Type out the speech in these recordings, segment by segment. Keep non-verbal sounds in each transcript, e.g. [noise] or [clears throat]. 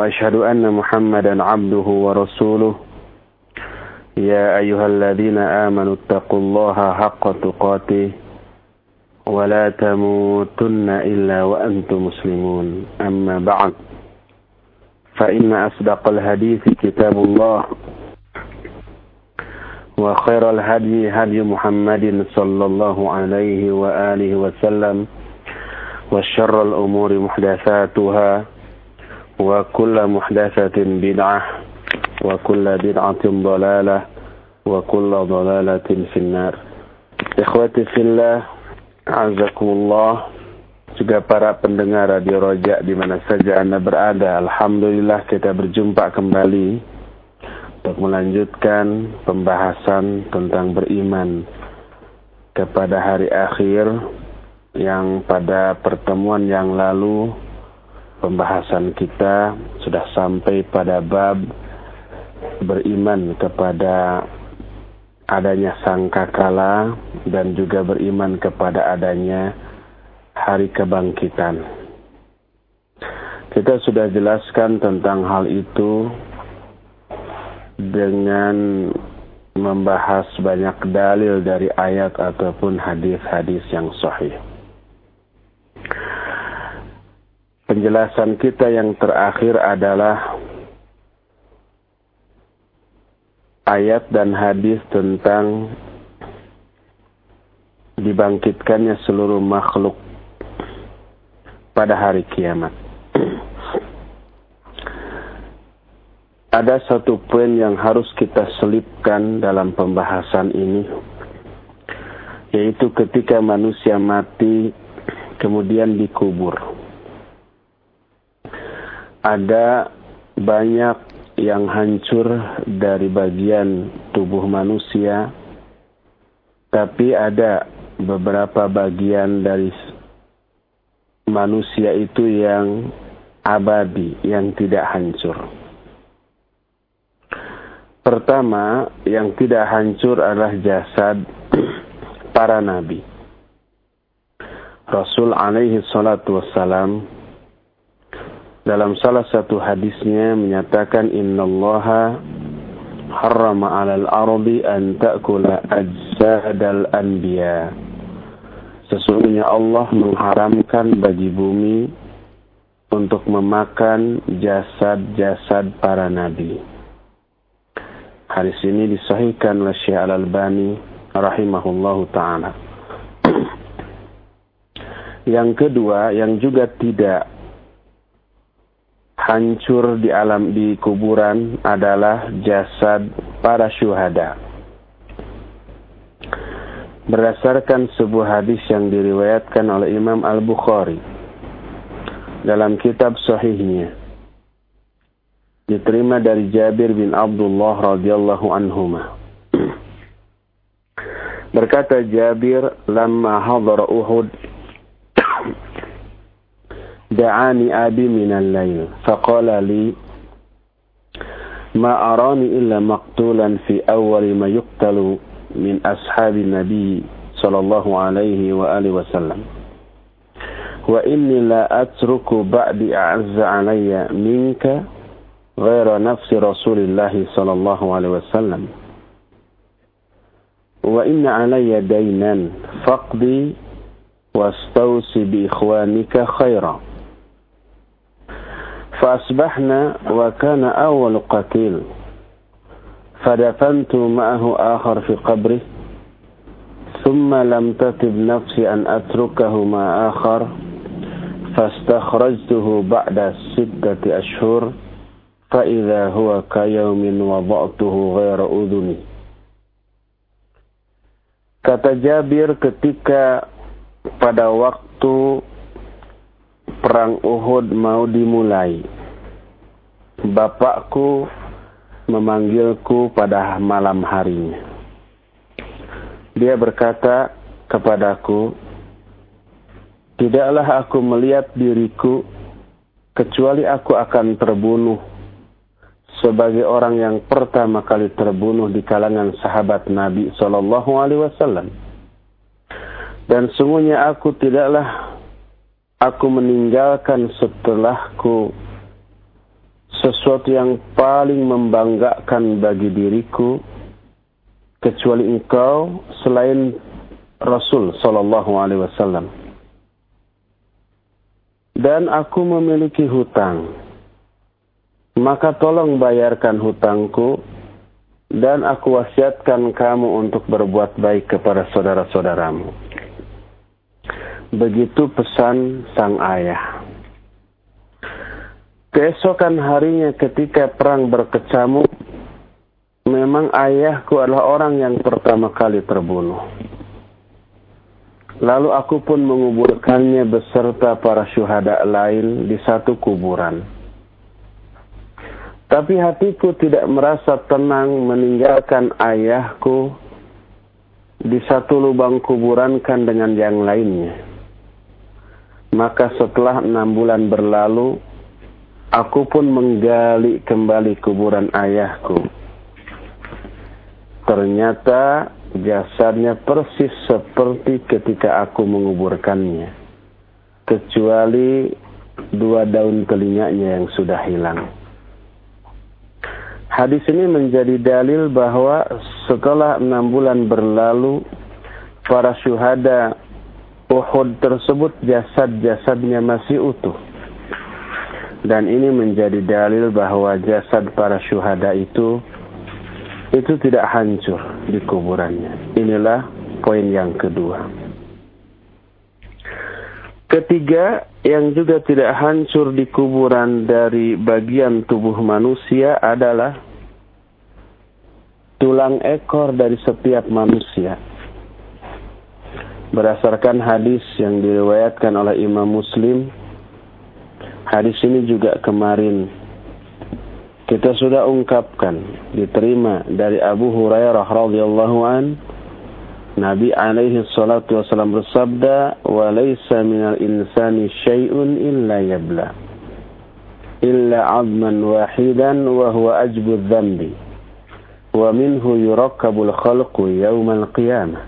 وأشهد أن محمدا عبده ورسوله. يا أيها الذين آمنوا اتقوا الله حق تقاته ولا تموتن إلا وأنتم مسلمون. أما بعد فإن أصدق الحديث كتاب الله وخير الهدي هدي محمد صلى الله عليه وآله وسلم وشر الأمور محدثاتها وكل محدثة بدعة وكل بدعة ضلالة وكل ضلالة في النار إخوتي في الله Azakumullah juga para pendengar Radio Rojak di mana saja Anda berada. Alhamdulillah kita berjumpa kembali untuk melanjutkan pembahasan tentang beriman kepada hari akhir yang pada pertemuan yang lalu pembahasan kita sudah sampai pada bab beriman kepada adanya sangkakala dan juga beriman kepada adanya hari kebangkitan. Kita sudah jelaskan tentang hal itu dengan membahas banyak dalil dari ayat ataupun hadis-hadis yang sahih. Penjelasan kita yang terakhir adalah ayat dan hadis tentang dibangkitkannya seluruh makhluk pada hari kiamat. Ada satu poin yang harus kita selipkan dalam pembahasan ini, yaitu ketika manusia mati kemudian dikubur ada banyak yang hancur dari bagian tubuh manusia, tapi ada beberapa bagian dari manusia itu yang abadi, yang tidak hancur. Pertama, yang tidak hancur adalah jasad para nabi. Rasul alaihi salatu wassalam dalam salah satu hadisnya menyatakan innallaha harrama 'alal ardi an ta'kula ajsadal anbiya. Sesungguhnya Allah mengharamkan bagi bumi untuk memakan jasad-jasad para nabi. Hadis ini disahihkan oleh Syekh Al-Albani rahimahullahu taala. [clears throat] yang kedua, yang juga tidak hancur di alam di kuburan adalah jasad para syuhada. Berdasarkan sebuah hadis yang diriwayatkan oleh Imam Al-Bukhari dalam kitab sahihnya diterima dari Jabir bin Abdullah radhiyallahu anhuma. [clears throat] Berkata Jabir, "Lamma hadara Uhud دعاني أبي من الليل. فقال لي ما أراني إلا مقتولا في أول ما يقتل من أصحاب النبي صلى الله عليه وآله وسلم. وإني لا أترك بعد أعز علي منك غير نفس رسول الله صلى الله عليه وسلم. وإن علي دينا فاقضي واستوصي بإخوانك خيرا. فأصبحنا وكان أول قتيل فدفنت معه آخر في قبره ثم لم تتب نفسي أن أتركه مع آخر فاستخرجته بعد ستة أشهر فإذا هو كيوم وضعته غير أذني Kata Jabir ketika pada waktu perang Uhud mau dimulai. Bapakku memanggilku pada malam harinya. Dia berkata kepadaku, Tidaklah aku melihat diriku kecuali aku akan terbunuh sebagai orang yang pertama kali terbunuh di kalangan sahabat Nabi Shallallahu Alaihi Wasallam. Dan sungguhnya aku tidaklah aku meninggalkan setelahku sesuatu yang paling membanggakan bagi diriku kecuali engkau selain Rasul Shallallahu Alaihi Wasallam dan aku memiliki hutang. Maka tolong bayarkan hutangku dan aku wasiatkan kamu untuk berbuat baik kepada saudara-saudaramu. Begitu pesan sang ayah. Keesokan harinya ketika perang berkecamuk, memang ayahku adalah orang yang pertama kali terbunuh. Lalu aku pun menguburkannya beserta para syuhada lain di satu kuburan. Tapi hatiku tidak merasa tenang meninggalkan ayahku di satu lubang kuburan kan dengan yang lainnya. Maka setelah enam bulan berlalu, aku pun menggali kembali kuburan ayahku. Ternyata jasadnya persis seperti ketika aku menguburkannya. Kecuali dua daun telinganya yang sudah hilang. Hadis ini menjadi dalil bahwa setelah enam bulan berlalu, para syuhada Uhud tersebut jasad-jasadnya masih utuh. Dan ini menjadi dalil bahwa jasad para syuhada itu itu tidak hancur di kuburannya. Inilah poin yang kedua. Ketiga, yang juga tidak hancur di kuburan dari bagian tubuh manusia adalah tulang ekor dari setiap manusia. Berdasarkan hadis yang diriwayatkan oleh Imam Muslim, hadis ini juga kemarin kita sudah ungkapkan diterima dari Abu Hurairah radhiyallahu an Nabi alaihi salatu wasallam bersabda wa laysa minal insani syai'un illa yabla illa 'azman wahidan wa huwa ajbu dhanbi wa minhu yurakkabul khalqu yaumal qiyamah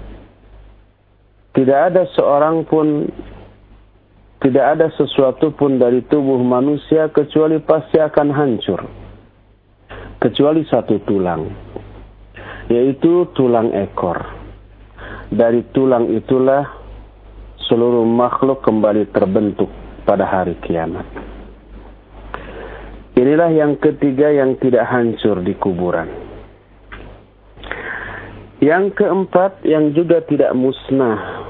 tidak ada seorang pun tidak ada sesuatu pun dari tubuh manusia kecuali pasti akan hancur kecuali satu tulang, yaitu tulang ekor. Dari tulang itulah seluruh makhluk kembali terbentuk pada hari kiamat. Inilah yang ketiga yang tidak hancur di kuburan. Yang keempat yang juga tidak musnah,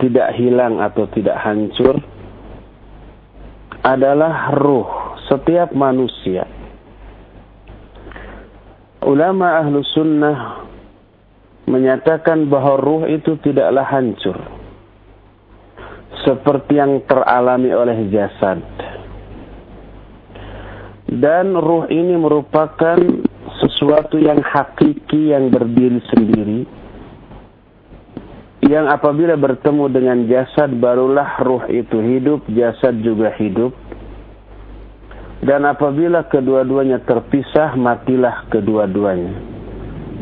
tidak hilang atau tidak hancur adalah ruh setiap manusia. Ulama ahlu sunnah menyatakan bahwa ruh itu tidaklah hancur seperti yang teralami oleh jasad. Dan ruh ini merupakan sesuatu yang hakiki yang berdiri sendiri yang apabila bertemu dengan jasad barulah ruh itu hidup jasad juga hidup dan apabila kedua-duanya terpisah, matilah kedua-duanya.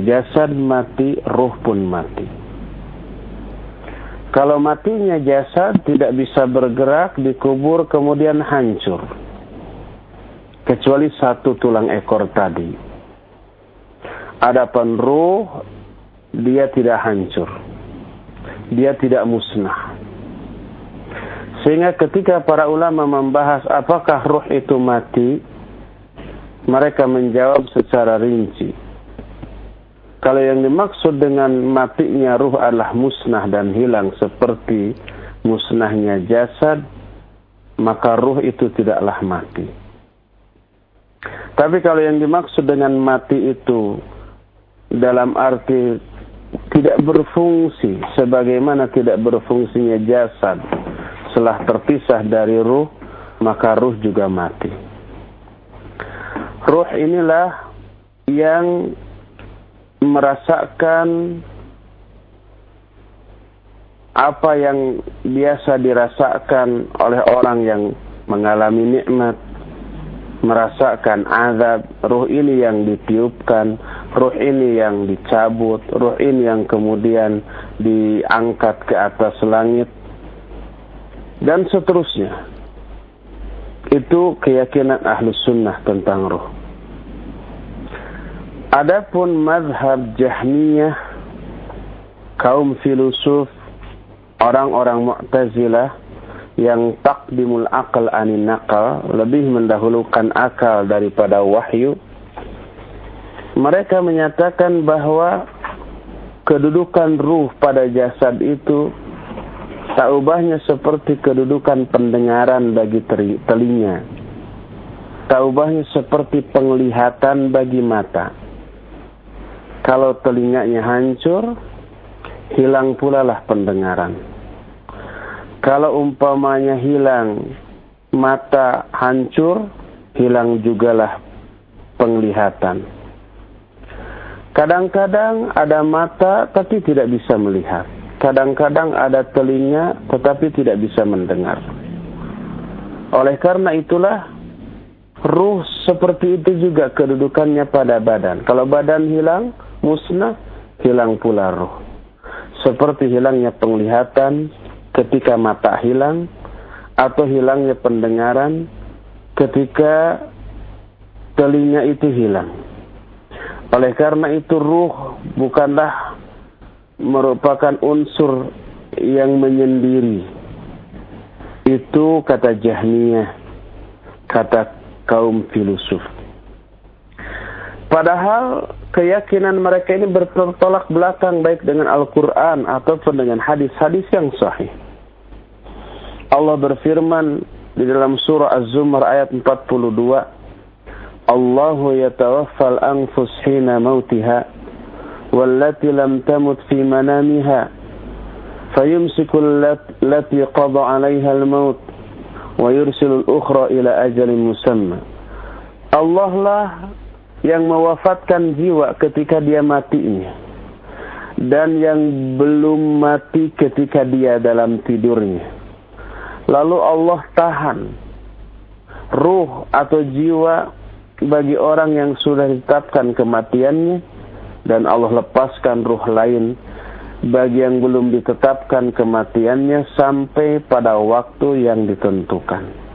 Jasad mati, ruh pun mati. Kalau matinya jasad tidak bisa bergerak, dikubur kemudian hancur. Kecuali satu tulang ekor tadi. Adapun ruh, dia tidak hancur. Dia tidak musnah sehingga ketika para ulama membahas apakah ruh itu mati, mereka menjawab secara rinci. Kalau yang dimaksud dengan matinya ruh adalah musnah dan hilang seperti musnahnya jasad, maka ruh itu tidaklah mati. Tapi kalau yang dimaksud dengan mati itu dalam arti tidak berfungsi sebagaimana tidak berfungsinya jasad setelah terpisah dari ruh, maka ruh juga mati. Ruh inilah yang merasakan apa yang biasa dirasakan oleh orang yang mengalami nikmat, merasakan azab, ruh ini yang ditiupkan, ruh ini yang dicabut, ruh ini yang kemudian diangkat ke atas langit, dan seterusnya. Itu keyakinan ahlus sunnah tentang ruh. Adapun madhab jahmiyah, kaum filosof orang-orang Mu'tazilah yang takdimul akal anin nakal lebih mendahulukan akal daripada wahyu. Mereka menyatakan bahwa kedudukan ruh pada jasad itu tak ubahnya seperti kedudukan pendengaran bagi telinga. Tak ubahnya seperti penglihatan bagi mata. Kalau telinganya hancur hilang pula lah pendengaran. Kalau umpamanya hilang mata hancur, hilang jugalah penglihatan. Kadang-kadang ada mata tapi tidak bisa melihat. Kadang-kadang ada telinga tetapi tidak bisa mendengar. Oleh karena itulah ruh seperti itu juga kedudukannya pada badan. Kalau badan hilang, musnah, hilang pula ruh seperti hilangnya penglihatan ketika mata hilang atau hilangnya pendengaran ketika telinga itu hilang. Oleh karena itu ruh bukanlah merupakan unsur yang menyendiri. Itu kata Jahmiyah, kata kaum filosof. Padahal keyakinan mereka ini bertolak belakang baik dengan Al-Quran ataupun dengan hadis-hadis yang sahih. Allah berfirman di dalam surah Az-Zumar ayat 42, Allahu yatawaffal anfus hina mautiha wallati lam tamut fi manamiha fayumsiku allati qada 'alayha al-maut wa yursilu al-ukhra ila ajalin musamma. Allah lah yang mewafatkan jiwa ketika dia matinya dan yang belum mati ketika dia dalam tidurnya. Lalu Allah tahan ruh atau jiwa bagi orang yang sudah ditetapkan kematiannya dan Allah lepaskan ruh lain bagi yang belum ditetapkan kematiannya sampai pada waktu yang ditentukan.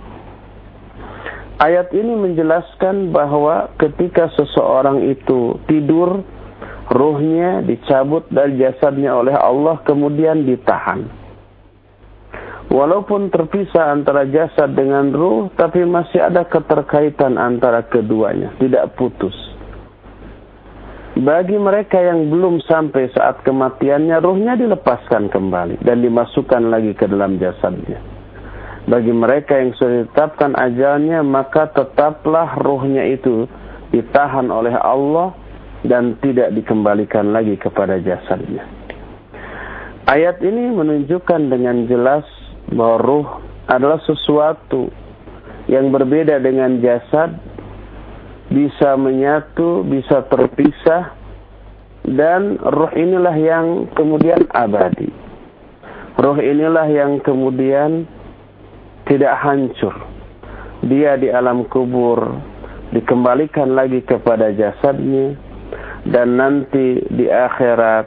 Ayat ini menjelaskan bahwa ketika seseorang itu tidur, ruhnya dicabut dari jasadnya oleh Allah kemudian ditahan. Walaupun terpisah antara jasad dengan ruh, tapi masih ada keterkaitan antara keduanya, tidak putus. Bagi mereka yang belum sampai saat kematiannya, ruhnya dilepaskan kembali dan dimasukkan lagi ke dalam jasadnya bagi mereka yang sudah ditetapkan ajalnya maka tetaplah ruhnya itu ditahan oleh Allah dan tidak dikembalikan lagi kepada jasadnya. Ayat ini menunjukkan dengan jelas bahwa ruh adalah sesuatu yang berbeda dengan jasad, bisa menyatu, bisa terpisah, dan ruh inilah yang kemudian abadi. Ruh inilah yang kemudian tidak hancur. Dia di alam kubur dikembalikan lagi kepada jasadnya dan nanti di akhirat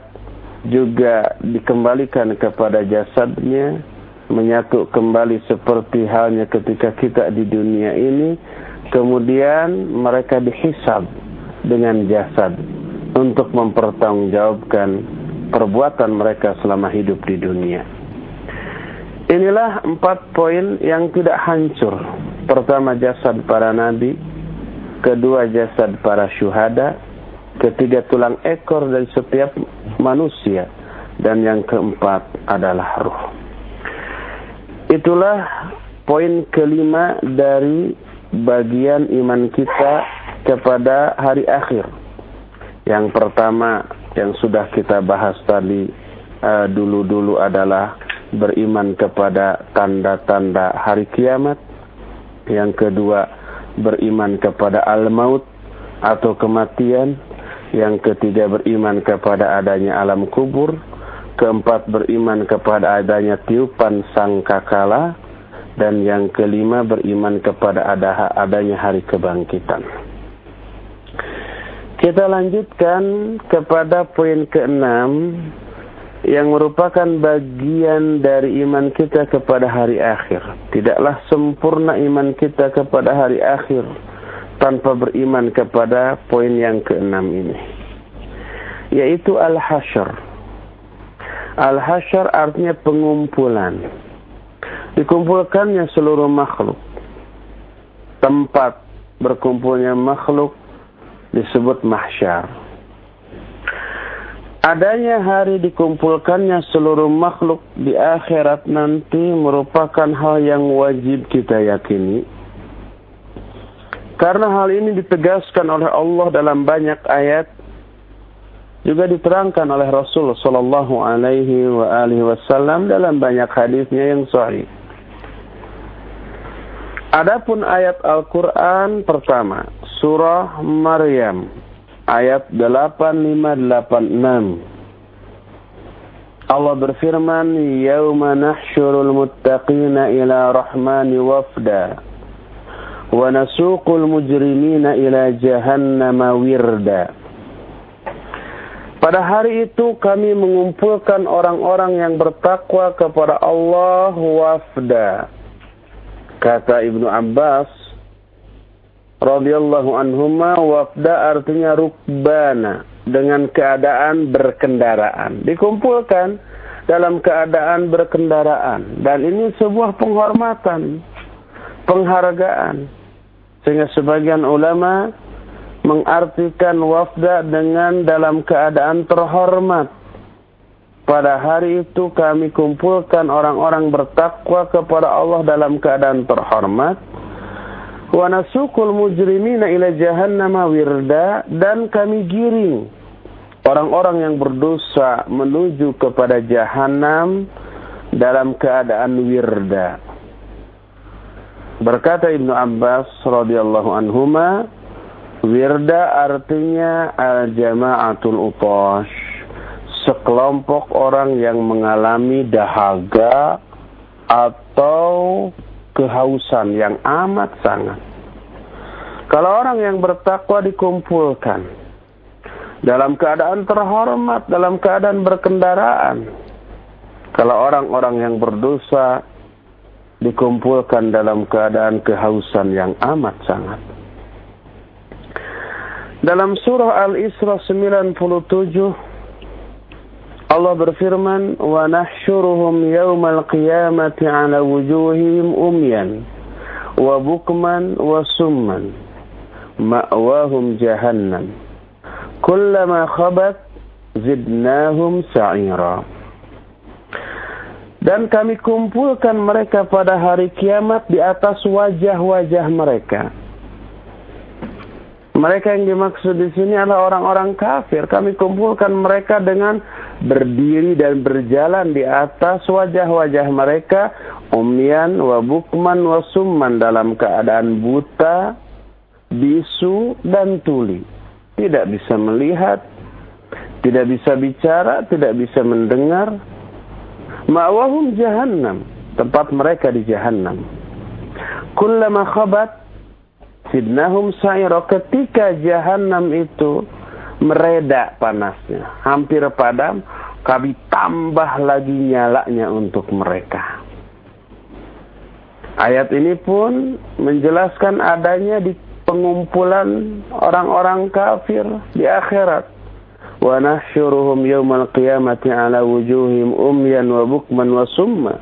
juga dikembalikan kepada jasadnya menyatu kembali seperti halnya ketika kita di dunia ini kemudian mereka dihisab dengan jasad untuk mempertanggungjawabkan perbuatan mereka selama hidup di dunia. Inilah empat poin yang tidak hancur. Pertama jasad para nabi, kedua jasad para syuhada, ketiga tulang ekor dari setiap manusia, dan yang keempat adalah ruh. Itulah poin kelima dari bagian iman kita kepada hari akhir. Yang pertama yang sudah kita bahas tadi uh, dulu-dulu adalah beriman kepada tanda-tanda hari kiamat. Yang kedua, beriman kepada al-maut. atau kematian. Yang ketiga beriman kepada adanya alam kubur. Keempat beriman kepada adanya tiupan sangkakala. Dan yang kelima beriman kepada ada adanya hari kebangkitan. Kita lanjutkan kepada poin keenam yang merupakan bagian dari iman kita kepada hari akhir. Tidaklah sempurna iman kita kepada hari akhir tanpa beriman kepada poin yang keenam ini. Yaitu al-hasyr. Al-hasyr artinya pengumpulan. Dikumpulkannya seluruh makhluk. Tempat berkumpulnya makhluk disebut mahsyar adanya hari dikumpulkannya seluruh makhluk di akhirat nanti merupakan hal yang wajib kita yakini. Karena hal ini ditegaskan oleh Allah dalam banyak ayat juga diterangkan oleh Rasul sallallahu alaihi wa alihi wasallam dalam banyak hadisnya yang sahih. Adapun ayat Al-Qur'an pertama, surah Maryam ayat 8586. Allah berfirman, "Yauma nahsyurul muttaqina ila rahmani wafda wa nasuqul mujrimina ila jahannama wirda." Pada hari itu kami mengumpulkan orang-orang yang bertakwa kepada Allah wafda. Kata Ibnu Abbas, radhiyallahu anhuma wafda artinya rukbana dengan keadaan berkendaraan. Dikumpulkan dalam keadaan berkendaraan. Dan ini sebuah penghormatan penghargaan. Sehingga sebagian ulama mengartikan wafda dengan dalam keadaan terhormat pada hari itu kami kumpulkan orang-orang bertakwa kepada Allah dalam keadaan terhormat wa nasukul mujrimina ila jahannama wirda dan kami giring orang-orang yang berdosa menuju kepada jahanam dalam keadaan wirda. Berkata Ibnu Abbas radhiyallahu anhuma, wirda artinya al-jama'atul utash, sekelompok orang yang mengalami dahaga atau kehausan yang amat sangat. Kalau orang yang bertakwa dikumpulkan dalam keadaan terhormat, dalam keadaan berkendaraan. Kalau orang-orang yang berdosa dikumpulkan dalam keadaan kehausan yang amat sangat. Dalam surah Al-Isra 97 Allah berfirman, "Wa nahsyuruhum yawmal qiyamati 'ala wujuhihim umyan wa bukman wa summan ma'wahum jahannam kullama khabat zidnahum sa'ira." Dan kami kumpulkan mereka pada hari kiamat di atas wajah-wajah mereka. Mereka yang dimaksud di sini adalah orang-orang kafir. Kami kumpulkan mereka dengan berdiri dan berjalan di atas wajah-wajah mereka umyan wa bukman dalam keadaan buta, bisu dan tuli. Tidak bisa melihat, tidak bisa bicara, tidak bisa mendengar. Ma'wahum jahannam, tempat mereka di jahannam. Kullama khabat sidnahum sa'ira ketika jahannam itu mereda panasnya, hampir padam, kami tambah lagi nyalanya untuk mereka. Ayat ini pun menjelaskan adanya di pengumpulan orang-orang kafir di akhirat. Wa nahsyuruhum yawmal qiyamati ala wujuhim umyan wa bukman wa summa.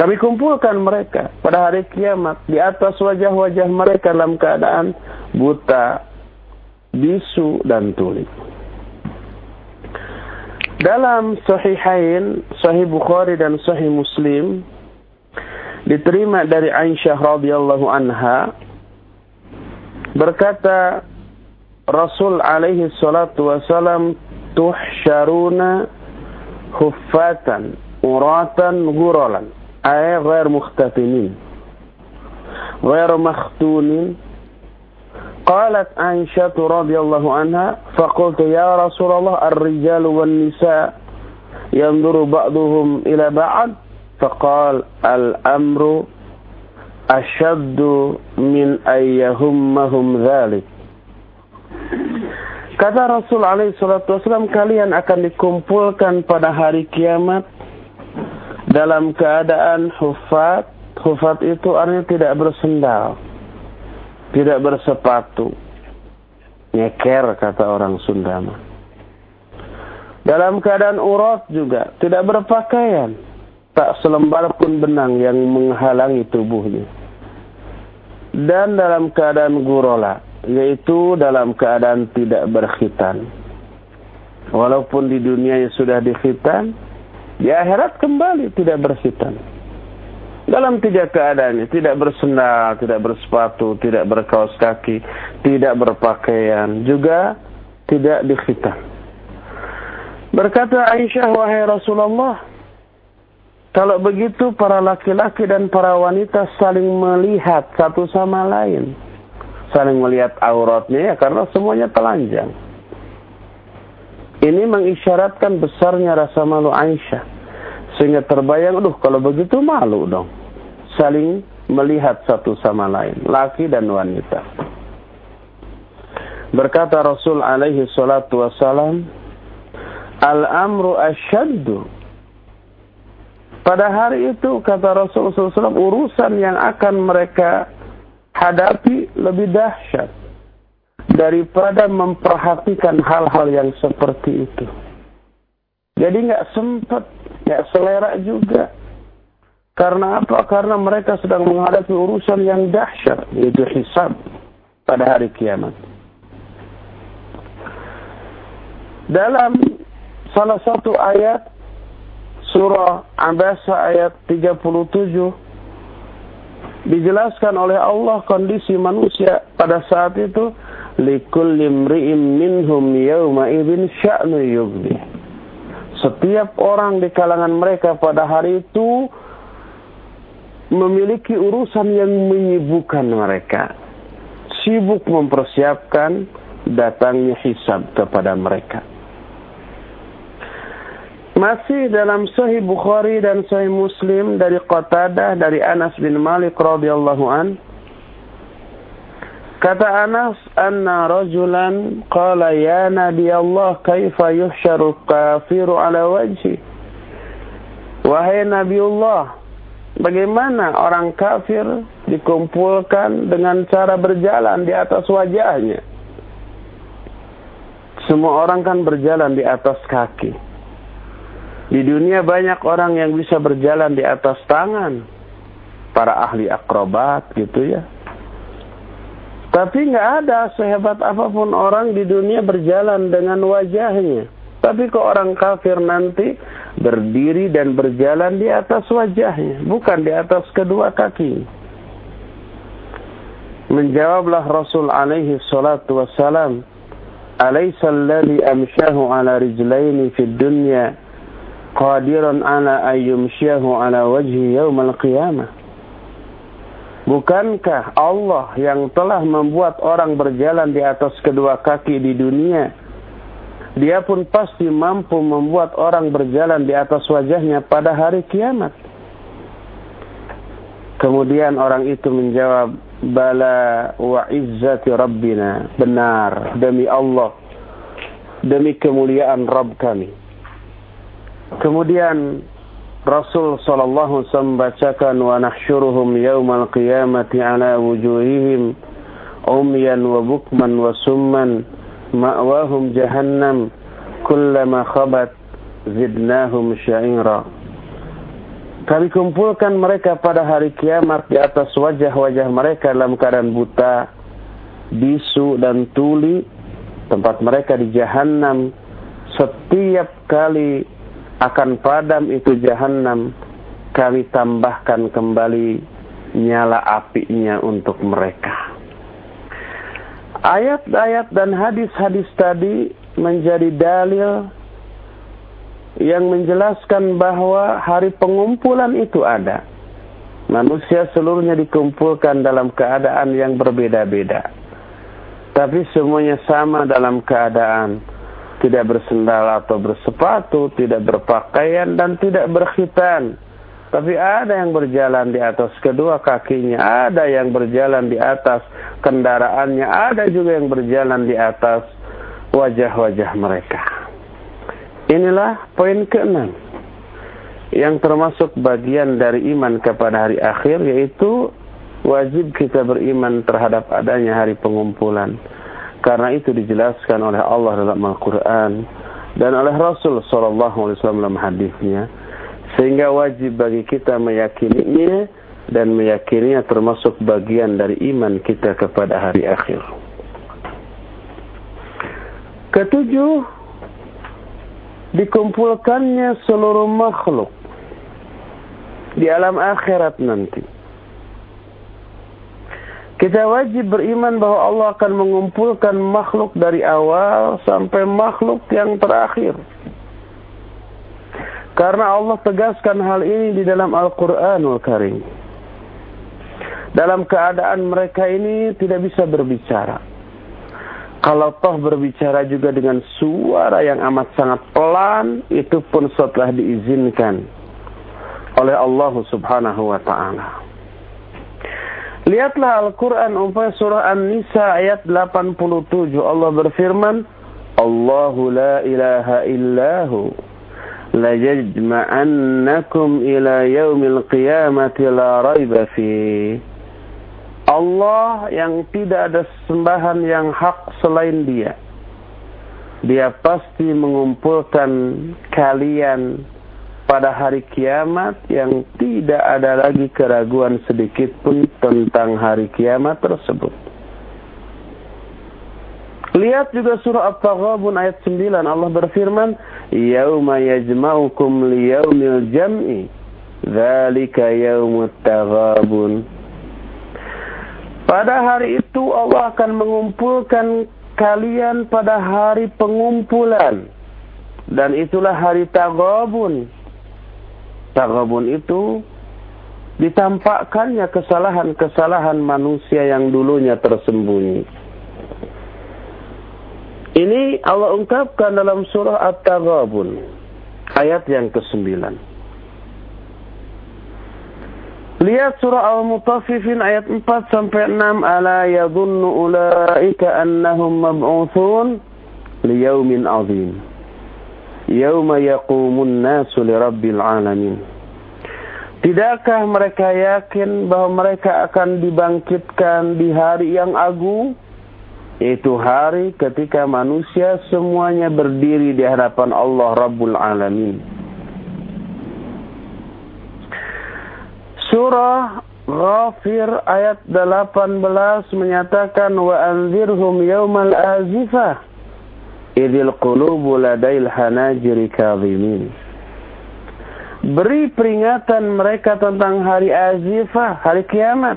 Kami kumpulkan mereka pada hari kiamat di atas wajah-wajah mereka dalam keadaan buta, bisu dan tuli. Dalam Sahihain, Sahih Bukhari dan Sahih Muslim diterima dari Aisyah radhiyallahu anha berkata Rasul alaihi salatu wasalam tuhsyaruna huffatan uratan guralan ay ghair mukhtatinin ghair makhtunin قالت عائشة رضي الله عنها فقلت يا رسول الله الرجال والنساء ينظر بعضهم إلى بعض فقال الأمر أشد من أن يهمهم ذلك Kata Rasul alaihi salatu wasallam kalian akan dikumpulkan pada hari kiamat dalam keadaan hufat. Hufat itu artinya tidak bersendal tidak bersepatu. Nyeker kata orang Sunda Dalam keadaan urat juga, tidak berpakaian. Tak selembar pun benang yang menghalangi tubuhnya. Dan dalam keadaan gurola, yaitu dalam keadaan tidak berkhitan. Walaupun di dunia sudah dikhitan, di akhirat kembali tidak berkhitan. Dalam tiga keadaannya, tidak bersendal, tidak bersepatu, tidak berkaos kaki, tidak berpakaian, juga tidak dikhitan. Berkata Aisyah, wahai Rasulullah, kalau begitu para laki-laki dan para wanita saling melihat satu sama lain. Saling melihat auratnya ya karena semuanya telanjang. Ini mengisyaratkan besarnya rasa malu Aisyah. Sehingga terbayang, aduh kalau begitu malu dong saling melihat satu sama lain, laki dan wanita. Berkata Rasul alaihi salatu wassalam, Al-amru asyaddu. Pada hari itu, kata Rasul SAW, urusan yang akan mereka hadapi lebih dahsyat daripada memperhatikan hal-hal yang seperti itu. Jadi nggak sempat, nggak selera juga karena apa? Karena mereka sedang menghadapi urusan yang dahsyat, yaitu hisab pada hari kiamat. Dalam salah satu ayat surah Abasa ayat 37 dijelaskan oleh Allah kondisi manusia pada saat itu likulli imri'in minhum yawma idzin sya'nu yughni setiap orang di kalangan mereka pada hari itu memiliki urusan yang menyibukkan mereka. Sibuk mempersiapkan datangnya hisab kepada mereka. Masih dalam Sahih Bukhari dan Sahih Muslim dari Qatadah dari Anas bin Malik radhiyallahu an Kata Anas, "Anna rajulan qala ya Nabi Allah, kaifa yuhsyaru kafiru ala wajhi?" Wahai Nabi Allah, Bagaimana orang kafir dikumpulkan dengan cara berjalan di atas wajahnya? Semua orang kan berjalan di atas kaki. Di dunia banyak orang yang bisa berjalan di atas tangan. Para ahli akrobat gitu ya. Tapi nggak ada sehebat apa pun orang di dunia berjalan dengan wajahnya. Tapi kok orang kafir nanti berdiri dan berjalan di atas wajahnya, bukan di atas kedua kaki. Menjawablah Rasul alaihi salatu wassalam, "Alaysa alladhi amshahu ala rijlaini fid dunya qadiran ala ayyumshiyahu ala wajhi yaumal qiyamah?" Bukankah Allah yang telah membuat orang berjalan di atas kedua kaki di dunia dia pun pasti mampu membuat orang berjalan di atas wajahnya pada hari kiamat. Kemudian orang itu menjawab, Bala wa izzati Rabbina. Benar, demi Allah. Demi kemuliaan Rabb kami. Kemudian Rasul sallallahu wasallam bacakan wa nahsyuruhum yaumal qiyamati ala wujuhihim umyan wa bukman wa summan ma'wahum jahannam kullama khabat zidnahum sya'ira kami kumpulkan mereka pada hari kiamat di atas wajah-wajah mereka dalam keadaan buta, bisu dan tuli. Tempat mereka di jahanam. Setiap kali akan padam itu jahanam, kami tambahkan kembali nyala apinya untuk mereka. Ayat-ayat dan hadis-hadis tadi menjadi dalil yang menjelaskan bahwa hari pengumpulan itu ada. Manusia seluruhnya dikumpulkan dalam keadaan yang berbeda-beda. Tapi semuanya sama dalam keadaan tidak bersendal atau bersepatu, tidak berpakaian dan tidak berkhitan. Tapi ada yang berjalan di atas kedua kakinya, ada yang berjalan di atas kendaraannya, ada juga yang berjalan di atas wajah-wajah mereka. Inilah poin keenam yang termasuk bagian dari iman kepada hari akhir yaitu wajib kita beriman terhadap adanya hari pengumpulan. Karena itu dijelaskan oleh Allah dalam Al-Quran dan oleh Rasul SAW dalam hadisnya. Sehingga wajib bagi kita meyakininya dan meyakininya termasuk bagian dari iman kita kepada hari akhir. Ketujuh, dikumpulkannya seluruh makhluk di alam akhirat nanti kita wajib beriman bahwa Allah akan mengumpulkan makhluk dari awal sampai makhluk yang terakhir. Karena Allah tegaskan hal ini di dalam Al-Quranul Karim. Dalam keadaan mereka ini tidak bisa berbicara. Kalau toh berbicara juga dengan suara yang amat sangat pelan, itu pun setelah diizinkan oleh Allah subhanahu wa ta'ala. Lihatlah Al-Quran umpamanya surah An-Nisa ayat 87. Allah berfirman, Allahu la ilaha illahu la yajma'annakum ila yaumil qiyamati la raiba fi. Allah yang tidak ada sembahan yang hak selain dia. Dia pasti mengumpulkan kalian pada hari kiamat yang tidak ada lagi keraguan sedikit pun tentang hari kiamat tersebut. Lihat juga surah At-Taghabun ayat 9 Allah berfirman, "Yauma yajma'ukum liyaumil jam'i, dzalika yaumut taghabun." Pada hari itu Allah akan mengumpulkan kalian pada hari pengumpulan. Dan itulah hari Taghabun Tagabun itu ditampakkannya kesalahan-kesalahan manusia yang dulunya tersembunyi. Ini Allah ungkapkan dalam surah At-Taghabun ayat yang ke-9. Lihat surah Al-Mutaffifin ayat 4 sampai 6 ala yadhunnu ulaika annahum mab'utsun liyaumin 'adzim yauma yaqumun nasu lirabbil alamin. Tidakkah mereka yakin bahwa mereka akan dibangkitkan di hari yang agung? Itu hari ketika manusia semuanya berdiri di hadapan Allah Rabbul Alamin. Surah Ghafir ayat 18 menyatakan wa anzirhum yaumal azifah idil qulubu ladail hanajiri kadhimin. Beri peringatan mereka tentang hari azifah, hari kiamat.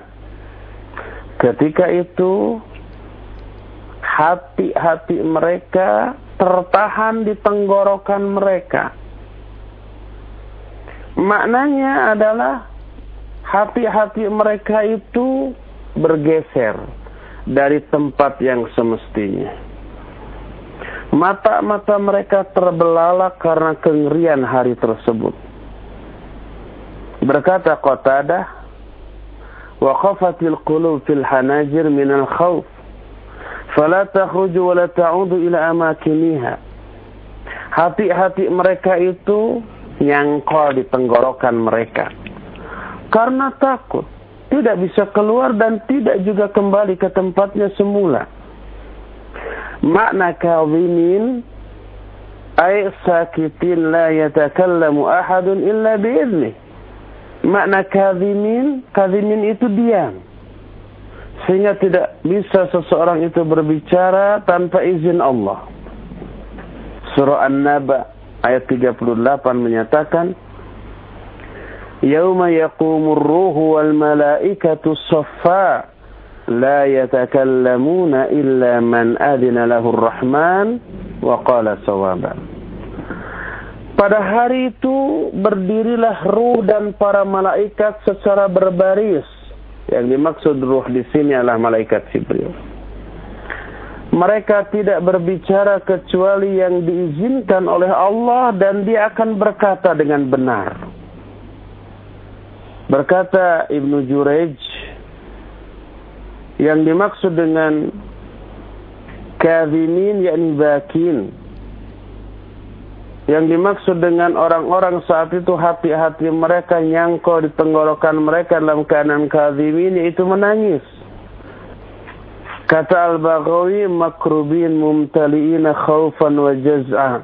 Ketika itu hati-hati mereka tertahan di tenggorokan mereka. Maknanya adalah hati-hati mereka itu bergeser dari tempat yang semestinya. Mata-mata mereka terbelalak karena kengerian hari tersebut. Berkata Qatadah, "Waqafatil qulub fil hanajir min al-khawf, fala takhruju wa la ta'udu ila amakiniha." Hati-hati mereka itu nyangkol di tenggorokan mereka. Karena takut, tidak bisa keluar dan tidak juga kembali ke tempatnya semula makna kadhimin ay sakitin la yatakallamu ahadun illa biizni makna kadhimin kadhimin itu diam. Sehingga tidak bisa seseorang itu berbicara tanpa izin Allah. Surah An-Naba ayat 38 menyatakan yauma yaqumur ruhu wal malaikatu saffa لا يتكلمون إلا من أذن له الرحمن وقال صوابا Pada hari itu berdirilah ruh dan para malaikat secara berbaris. Yang dimaksud ruh di sini adalah malaikat Jibril. mereka tidak berbicara kecuali yang diizinkan oleh Allah dan dia akan berkata dengan benar. Berkata Ibnu Jurej yang dimaksud dengan kadhimin yakni bakin. Yang dimaksud dengan orang-orang saat itu hati-hati mereka nyangkau di tenggorokan mereka dalam keadaan kadhimin yaitu menangis. Kata Al-Baghawi makrubin mumtaliina khaufan wa jaz'a.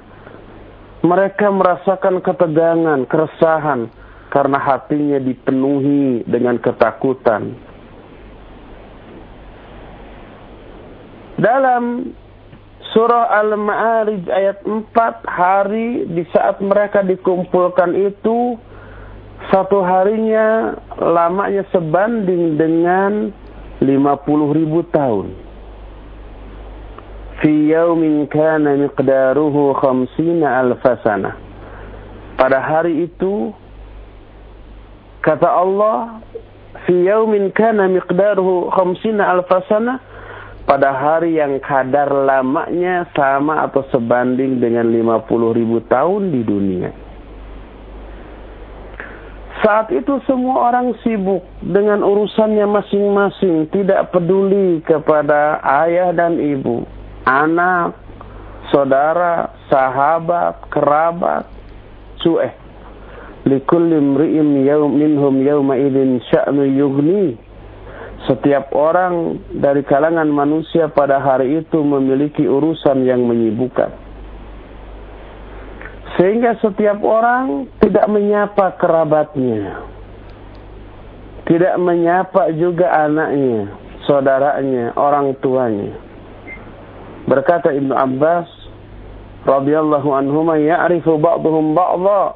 Mereka merasakan ketegangan, keresahan karena hatinya dipenuhi dengan ketakutan. Dalam surah Al-Ma'arij ayat 4 hari di saat mereka dikumpulkan itu satu harinya lamanya sebanding dengan 50 ribu tahun. Fi yaumin kana miqdaruhu khamsina alfasana. Pada hari itu, kata Allah, fi yaumin kana miqdaruhu khamsina alfasana, pada hari yang kadar lamanya sama atau sebanding dengan 50 ribu tahun di dunia. Saat itu semua orang sibuk dengan urusannya masing-masing, tidak peduli kepada ayah dan ibu, anak, saudara, sahabat, kerabat, cueh. Likulli yawm minhum yawma idzin sya'nu. Setiap orang dari kalangan manusia pada hari itu memiliki urusan yang menyibukkan. Sehingga setiap orang tidak menyapa kerabatnya. Tidak menyapa juga anaknya, saudaranya, orang tuanya. Berkata Ibnu Abbas radhiyallahu anhuma ya'rifu ba'dhum ba'dha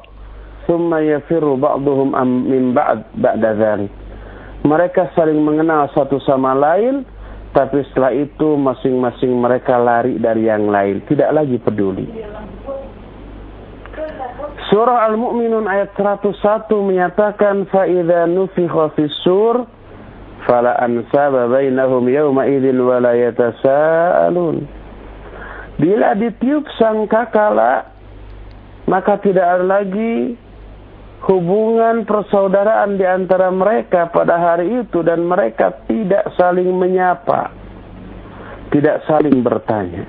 thumma yafirru ba'dhum min ba'd ba'da dhalik Mereka saling mengenal satu sama lain, tapi setelah itu masing-masing mereka lari dari yang lain, tidak lagi peduli. Surah Al-Mu'minun ayat 101 menyatakan فَإِذَا نُفِخَ فِي السُّورِ فَلَا أَنْسَابَ بَيْنَهُمْ يَوْمَئِذٍ وَلَا يَتَسَاءَلُونَ Bila ditiup sangkakala maka tidak ada lagi hubungan persaudaraan di antara mereka pada hari itu dan mereka tidak saling menyapa tidak saling bertanya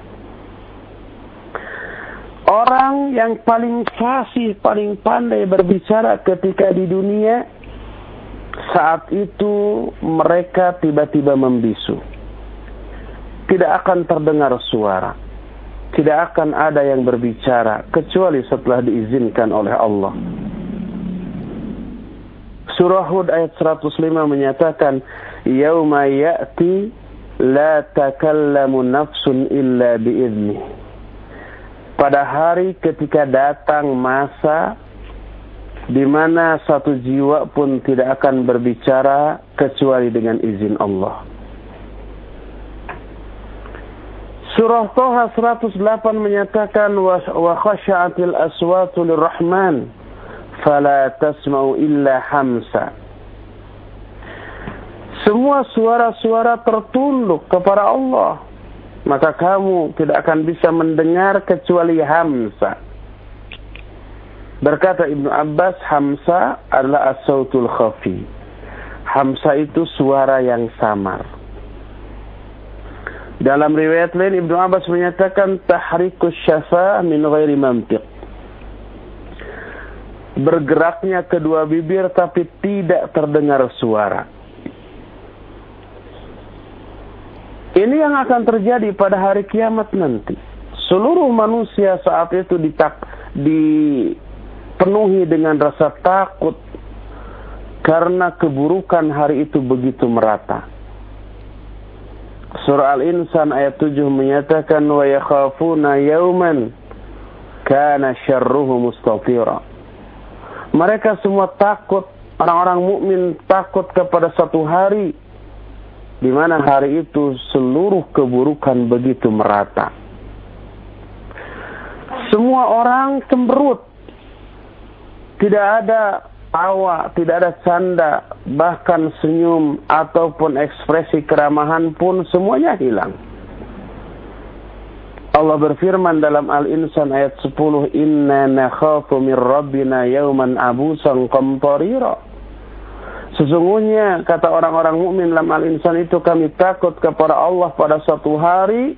Orang yang paling fasih, paling pandai berbicara ketika di dunia, saat itu mereka tiba-tiba membisu. Tidak akan terdengar suara. Tidak akan ada yang berbicara kecuali setelah diizinkan oleh Allah. Surah Hud ayat 105 menyatakan, "Yauma ya'ti la takallamu nafsun illa bi'idnih." pada hari ketika datang masa di mana satu jiwa pun tidak akan berbicara kecuali dengan izin Allah. Surah Toha 108 menyatakan wa khasha'atil aswatu lirrahman fala tasma'u illa hamsa. Semua suara-suara tertunduk kepada Allah maka kamu tidak akan bisa mendengar kecuali Hamsa. Berkata Ibnu Abbas, Hamsa adalah as-sautul khafi. Hamsa itu suara yang samar. Dalam riwayat lain Ibnu Abbas menyatakan tahrikus syafa min ghairi mantiq. Bergeraknya kedua bibir tapi tidak terdengar suara. Ini yang akan terjadi pada hari kiamat nanti. Seluruh manusia saat itu ditak, dipenuhi dengan rasa takut karena keburukan hari itu begitu merata. Surah Al-Insan ayat 7 menyatakan wa yakhafuna yauman kana syarruhu. Mereka semua takut, orang-orang mukmin takut kepada satu hari di mana hari itu seluruh keburukan begitu merata. Semua orang cemberut. Tidak ada tawa, tidak ada canda, bahkan senyum ataupun ekspresi keramahan pun semuanya hilang. Allah berfirman dalam Al-Insan ayat 10, "Inna nakhafu min rabbina yawman abusan qamtarira." Sesungguhnya kata orang-orang mukmin dalam Al-Insan itu kami takut kepada Allah pada suatu hari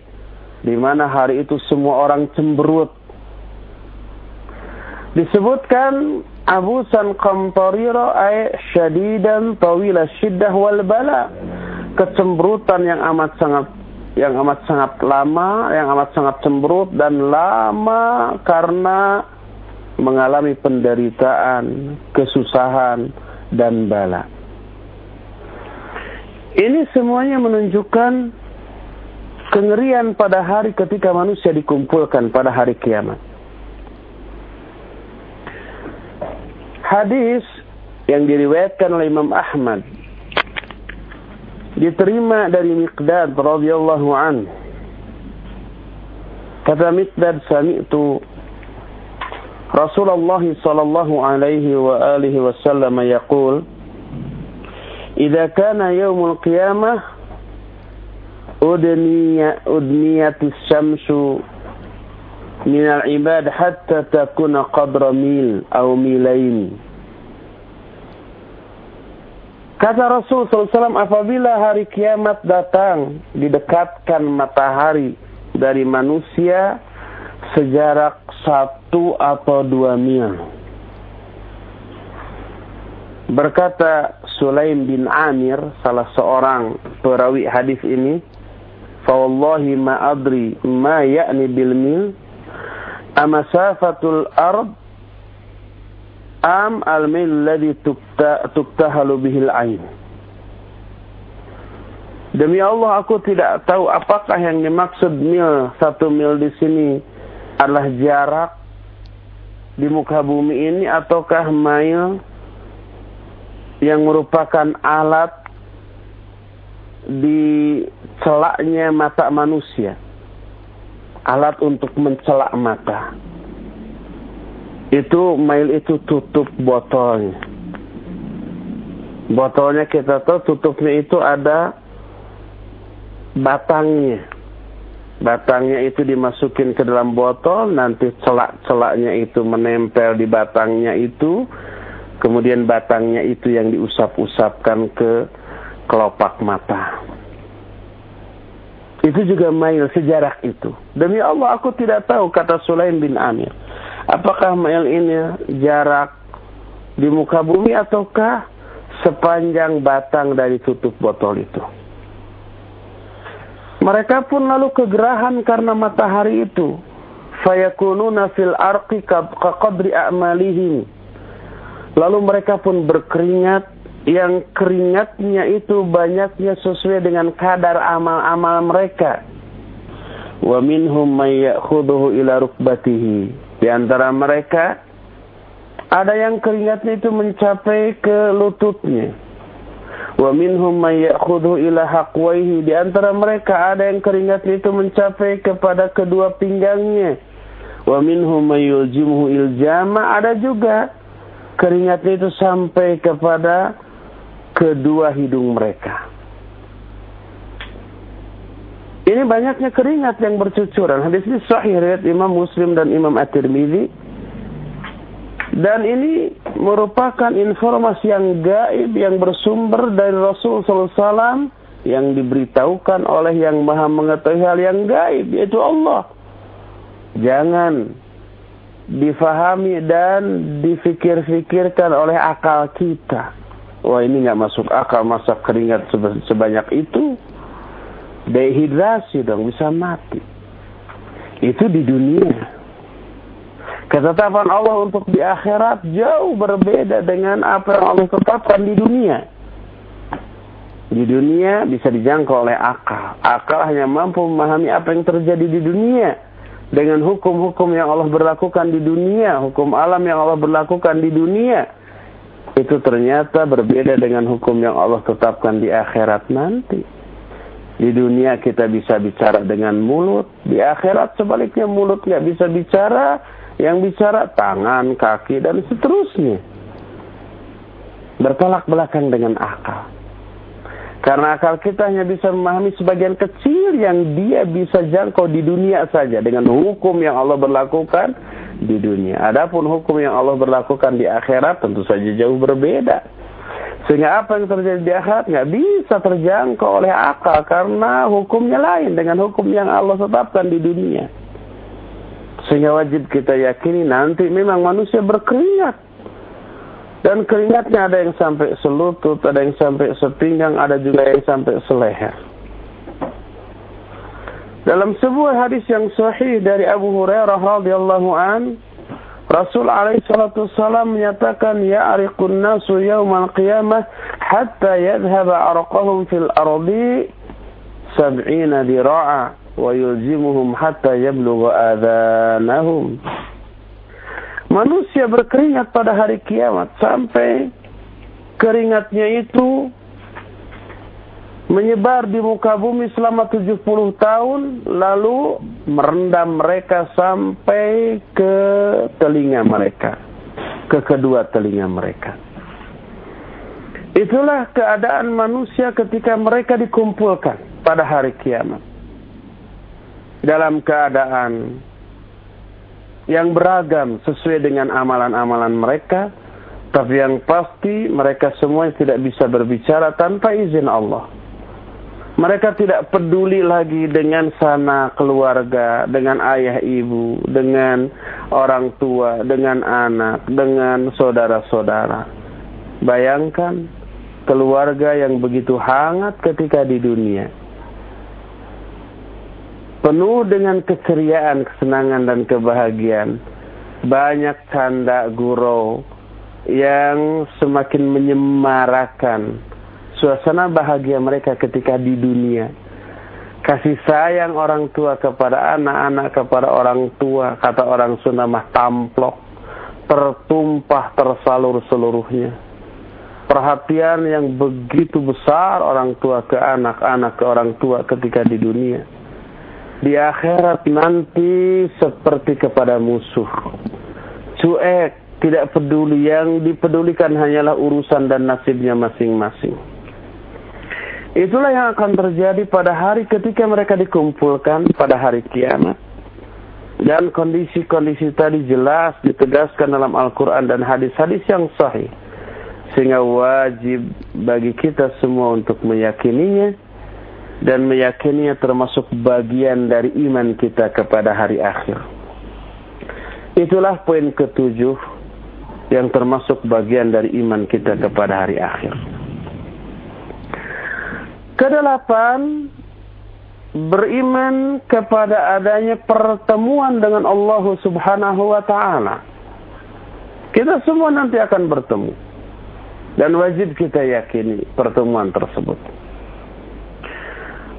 di mana hari itu semua orang cemberut. Disebutkan abusan qamtarira ay syadidan tawila syiddah wal bala. Kecemberutan yang amat sangat yang amat sangat lama, yang amat sangat cemberut dan lama karena mengalami penderitaan, kesusahan, dan bala. Ini semuanya menunjukkan kengerian pada hari ketika manusia dikumpulkan pada hari kiamat. Hadis yang diriwayatkan oleh Imam Ahmad diterima dari Miqdad radhiyallahu an. Kata Miqdad sami'tu Rasulullah sallallahu alaihi wa alihi wasallam yaqul Idza kana yaumul qiyamah udniya udniyatis syamsu min al-ibad hatta takuna qadra mil milain Kata Rasul SAW, apabila hari kiamat datang, didekatkan matahari dari manusia sejarak satu atau dua mil. Berkata Sulaim bin Amir, salah seorang perawi hadis ini, "Fawallahi ma adri ma ya'ni bil mil, amasafatul am al-mil ladhi tuktahalu bihil ain. Demi Allah aku tidak tahu apakah yang dimaksud mil satu mil di sini adalah jarak di muka bumi ini ataukah mil yang merupakan alat di celaknya mata manusia. Alat untuk mencelak mata itu mail itu tutup botolnya. Botolnya kita tahu tutupnya itu ada batangnya. Batangnya itu dimasukin ke dalam botol, nanti celak-celaknya itu menempel di batangnya itu, kemudian batangnya itu yang diusap-usapkan ke kelopak mata. Itu juga mail sejarah itu. Demi Allah aku tidak tahu kata Sulaim bin Amir. Apakah mil ini jarak di muka bumi ataukah sepanjang batang dari tutup botol itu? Mereka pun lalu kegerahan karena matahari itu. Fayakununa fil arqi kaqadri a'malihim. Lalu mereka pun berkeringat yang keringatnya itu banyaknya sesuai dengan kadar amal-amal mereka. Wa minhum may ila rukbatihi di antara mereka ada yang keringatnya itu mencapai ke lututnya. Wa minhum may ya'khudhu ila haqwaihi. Di antara mereka ada yang keringatnya itu mencapai kepada kedua pinggangnya. Wa minhum may yuljimuhu iljama. Ada juga keringatnya itu sampai kepada kedua hidung mereka. Ini banyaknya keringat yang bercucuran. Hadis ini sahih riwayat Imam Muslim dan Imam At-Tirmizi. Dan ini merupakan informasi yang gaib yang bersumber dari Rasul SAW yang diberitahukan oleh yang maha mengetahui hal yang gaib yaitu Allah. Jangan difahami dan difikir-fikirkan oleh akal kita. Wah ini nggak masuk akal masa keringat sebanyak itu dehidrasi dong, bisa mati. Itu di dunia. Ketetapan Allah untuk di akhirat jauh berbeda dengan apa yang Allah tetapkan di dunia. Di dunia bisa dijangkau oleh akal. Akal hanya mampu memahami apa yang terjadi di dunia. Dengan hukum-hukum yang Allah berlakukan di dunia. Hukum alam yang Allah berlakukan di dunia. Itu ternyata berbeda dengan hukum yang Allah tetapkan di akhirat nanti. Di dunia kita bisa bicara dengan mulut, di akhirat sebaliknya mulut nggak bisa bicara, yang bicara tangan, kaki dan seterusnya. Bertolak belakang dengan akal. Karena akal kita hanya bisa memahami sebagian kecil yang dia bisa jangkau di dunia saja dengan hukum yang Allah berlakukan di dunia. Adapun hukum yang Allah berlakukan di akhirat tentu saja jauh berbeda. Sehingga apa yang terjadi di akhirat nggak bisa terjangkau oleh akal karena hukumnya lain dengan hukum yang Allah tetapkan di dunia. Sehingga wajib kita yakini nanti memang manusia berkeringat dan keringatnya ada yang sampai selutut, ada yang sampai sepinggang, ada juga yang sampai seleher. Dalam sebuah hadis yang sahih dari Abu Hurairah radhiyallahu an, Rasul alaihi salatu wasallam menyatakan ya'riqun nasu yaumal qiyamah hatta yadhhaba arqahum fil ardi sab'ina dira'a wa yulzimuhum hatta yablugha adhanahum. Manusia berkeringat pada hari kiamat sampai keringatnya itu menyebar di muka bumi selama 70 tahun lalu merendam mereka sampai ke telinga mereka ke kedua telinga mereka itulah keadaan manusia ketika mereka dikumpulkan pada hari kiamat dalam keadaan yang beragam sesuai dengan amalan-amalan mereka, tapi yang pasti mereka semua tidak bisa berbicara tanpa izin Allah. Mereka tidak peduli lagi dengan sana keluarga, dengan ayah ibu, dengan orang tua, dengan anak, dengan saudara-saudara. Bayangkan keluarga yang begitu hangat ketika di dunia penuh dengan keceriaan, kesenangan dan kebahagiaan. Banyak canda gurau yang semakin menyemarakan suasana bahagia mereka ketika di dunia. Kasih sayang orang tua kepada anak-anak, kepada orang tua, kata orang Sunda mah tamplok, tertumpah tersalur seluruhnya. Perhatian yang begitu besar orang tua ke anak, anak ke orang tua ketika di dunia di akhirat nanti seperti kepada musuh. Cuek, tidak peduli. Yang dipedulikan hanyalah urusan dan nasibnya masing-masing. Itulah yang akan terjadi pada hari ketika mereka dikumpulkan pada hari kiamat. Dan kondisi-kondisi tadi jelas ditegaskan dalam Al-Quran dan hadis-hadis yang sahih. Sehingga wajib bagi kita semua untuk meyakininya dan meyakininya termasuk bagian dari iman kita kepada hari akhir. Itulah poin ketujuh yang termasuk bagian dari iman kita kepada hari akhir. Kedelapan, beriman kepada adanya pertemuan dengan Allah Subhanahu wa taala. Kita semua nanti akan bertemu. Dan wajib kita yakini pertemuan tersebut.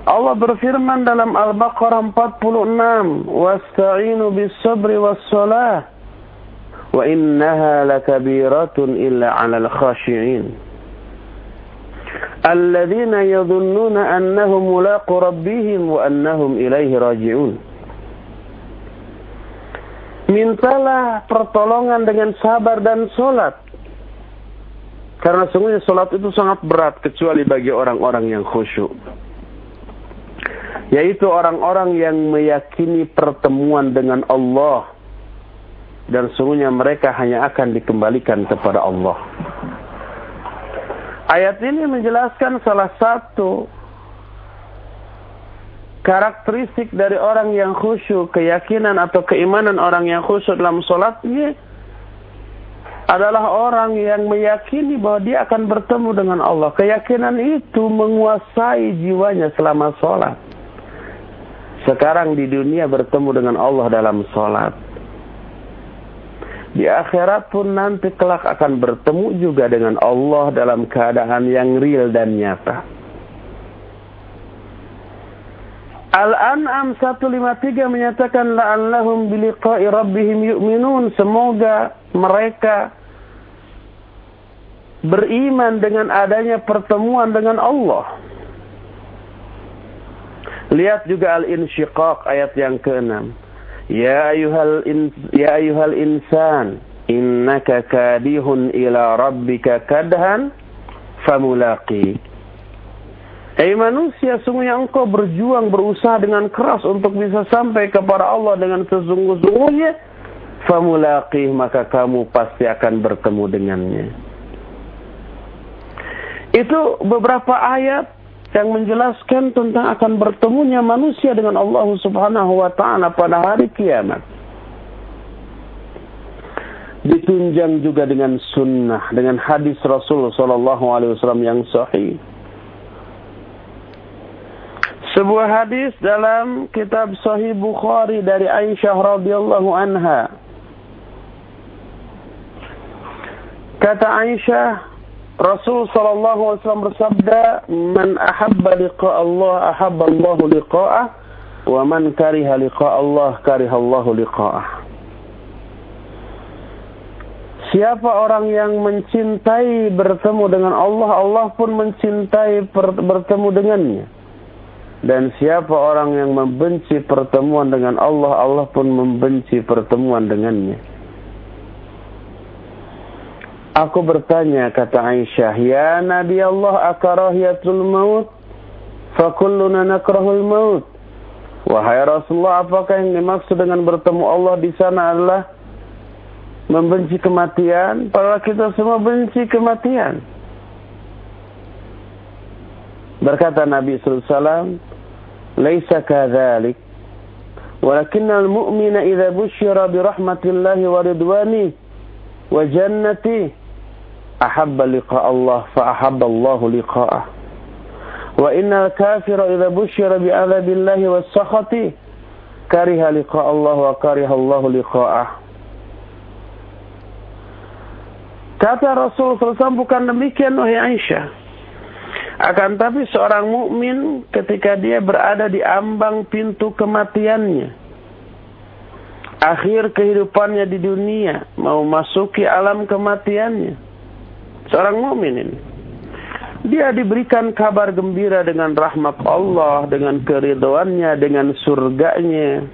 Allah berfirman dalam Al-Baqarah 46, "Wasta'inu bis-sabri was-salah, wa innaha lakabiratun illa 'alal khashi'in." Alladzina yadhunnuna annahum mulaqu rabbihim wa annahum ilaihi raji'un. Mintalah pertolongan dengan sabar dan solat. Karena sungguhnya solat itu sangat berat kecuali bagi orang-orang yang khusyuk yaitu orang-orang yang meyakini pertemuan dengan Allah dan sungguhnya mereka hanya akan dikembalikan kepada Allah. Ayat ini menjelaskan salah satu karakteristik dari orang yang khusyuk, keyakinan atau keimanan orang yang khusyuk dalam sholatnya adalah orang yang meyakini bahwa dia akan bertemu dengan Allah. Keyakinan itu menguasai jiwanya selama sholat sekarang di dunia bertemu dengan Allah dalam sholat. Di akhirat pun nanti kelak akan bertemu juga dengan Allah dalam keadaan yang real dan nyata. Al-An'am 153 menyatakan la'allahum biliqa'i rabbihim yu'minun. Semoga mereka beriman dengan adanya pertemuan dengan Allah. Lihat juga Al-Insyiqaq ayat yang ke-6. Ya ayuhal in, ya ayuhal insan innaka kadihun ila rabbika kadhan famulaqi. Hei manusia, sungguhnya engkau berjuang, berusaha dengan keras untuk bisa sampai kepada Allah dengan sesungguh-sungguhnya, famulaqih maka kamu pasti akan bertemu dengannya. Itu beberapa ayat yang menjelaskan tentang akan bertemunya manusia dengan Allah Subhanahu wa taala pada hari kiamat. Ditunjang juga dengan sunnah, dengan hadis Rasul sallallahu alaihi wasallam yang sahih sebuah hadis dalam kitab Sahih Bukhari dari Aisyah radhiyallahu anha. Kata Aisyah, Rasul sallallahu alaihi wasallam bersabda, "Man ahabba liqa Allah, ahabba Allah liqa'ah, wa man kariha liqa Allah, kariha Allah liqa'ah." Siapa orang yang mencintai bertemu dengan Allah, Allah pun mencintai bertemu dengannya. Dan siapa orang yang membenci pertemuan dengan Allah, Allah pun membenci pertemuan dengannya. Aku bertanya kata Aisyah, "Ya Nabi Allah, akarahiyatul maut?" Fakulluna nakrahul maut. Wahai Rasulullah, apakah yang dimaksud dengan bertemu Allah di sana adalah membenci kematian? Padahal kita semua benci kematian. Berkata Nabi SAW, Laisa kathalik. Walakin al-mu'mina idha bushira bi rahmatillahi wa ridwani wa jannati ahabba liqa Allah fa ahabba Allah liqa'ah wa innal kafira idza busyira bi adzabillahi was sakhati kariha liqa Allah wa kariha Allah liqa'ah Kata Rasul SAW bukan demikian wahai Aisyah. Akan tapi seorang mukmin ketika dia berada di ambang pintu kematiannya. Akhir kehidupannya di dunia. Mau masuki alam kematiannya seorang mukmin dia diberikan kabar gembira dengan rahmat Allah, dengan keridoannya, dengan surganya,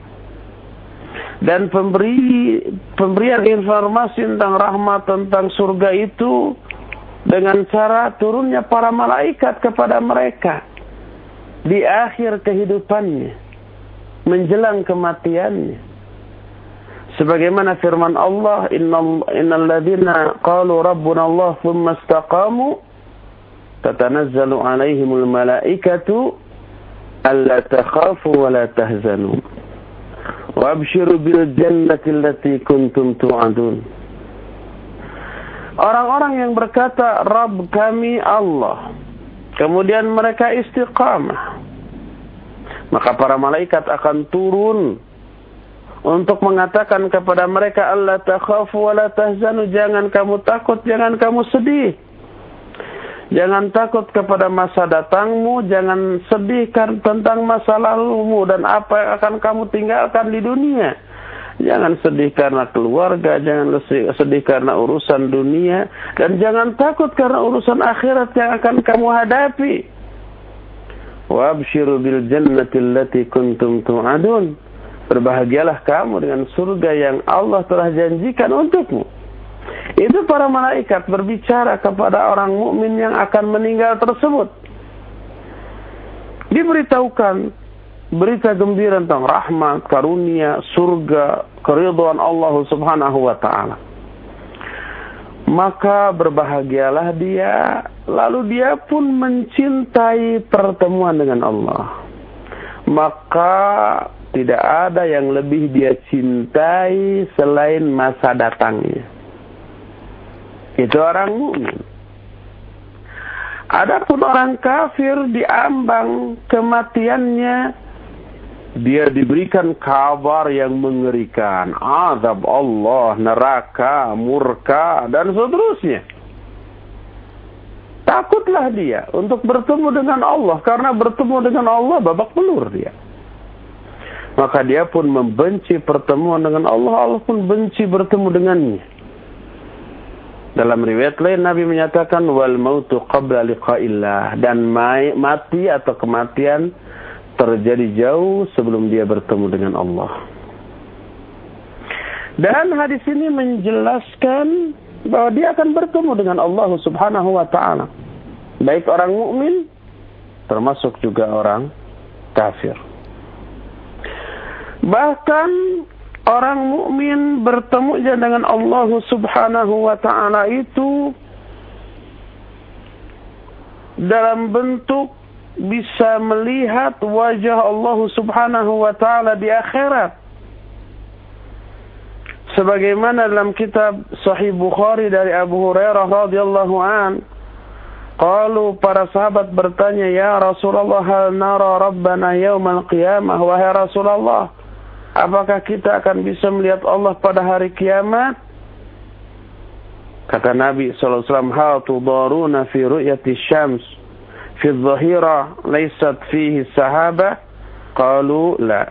dan pemberi pemberian informasi tentang rahmat tentang surga itu dengan cara turunnya para malaikat kepada mereka. Di akhir kehidupannya menjelang kematiannya sebagaimana firman Allah innal ladzina qalu rabbuna Allah thumma istaqamu tatanazzalu alaihimul malaikatu alla takhafu wa la tahzanu wabshiru bil jannati allati kuntum tu'adun Orang-orang yang berkata, Rabb kami Allah. Kemudian mereka istiqamah. Maka para malaikat akan turun untuk mengatakan kepada mereka Allah takhafu wa la tahzanu jangan kamu takut jangan kamu sedih jangan takut kepada masa datangmu jangan sedih tentang masa lalumu dan apa yang akan kamu tinggalkan di dunia Jangan sedih karena keluarga, jangan sedih karena urusan dunia, dan jangan takut karena urusan akhirat yang akan kamu hadapi. Wabshiru bil jannati allati kuntum tu'adun. Berbahagialah kamu dengan surga yang Allah telah janjikan untukmu. Itu para malaikat berbicara kepada orang mukmin yang akan meninggal tersebut. Diberitahukan berita gembira tentang rahmat, karunia, surga, keridhaan Allah Subhanahu wa taala. Maka berbahagialah dia, lalu dia pun mencintai pertemuan dengan Allah. Maka tidak ada yang lebih dia cintai selain masa datangnya. Itu orang mukmin. Adapun orang kafir diambang kematiannya dia diberikan kabar yang mengerikan, azab Allah, neraka, murka, dan seterusnya. Takutlah dia untuk bertemu dengan Allah, karena bertemu dengan Allah babak belur dia. Maka dia pun membenci pertemuan dengan Allah, Allah pun benci bertemu dengannya. Dalam riwayat lain Nabi menyatakan wal mautu qabla liqa'illah dan mati atau kematian terjadi jauh sebelum dia bertemu dengan Allah. Dan hadis ini menjelaskan bahwa dia akan bertemu dengan Allah Subhanahu wa taala. Baik orang mukmin termasuk juga orang kafir. Bahkan orang mukmin bertemu dengan Allah Subhanahu wa taala itu dalam bentuk bisa melihat wajah Allah Subhanahu wa taala di akhirat. Sebagaimana dalam kitab Sahih Bukhari dari Abu Hurairah radhiyallahu an, qalu para sahabat bertanya, "Ya Rasulullah, hal nara rabbana yaumal qiyamah?" Wahai Rasulullah, apakah kita akan bisa melihat Allah pada hari kiamat? Kata Nabi sallallahu alaihi wasallam, "Hal tudaruna fi ru'yati syams?" في الظهيرة ليست فيه السحابة قالوا لا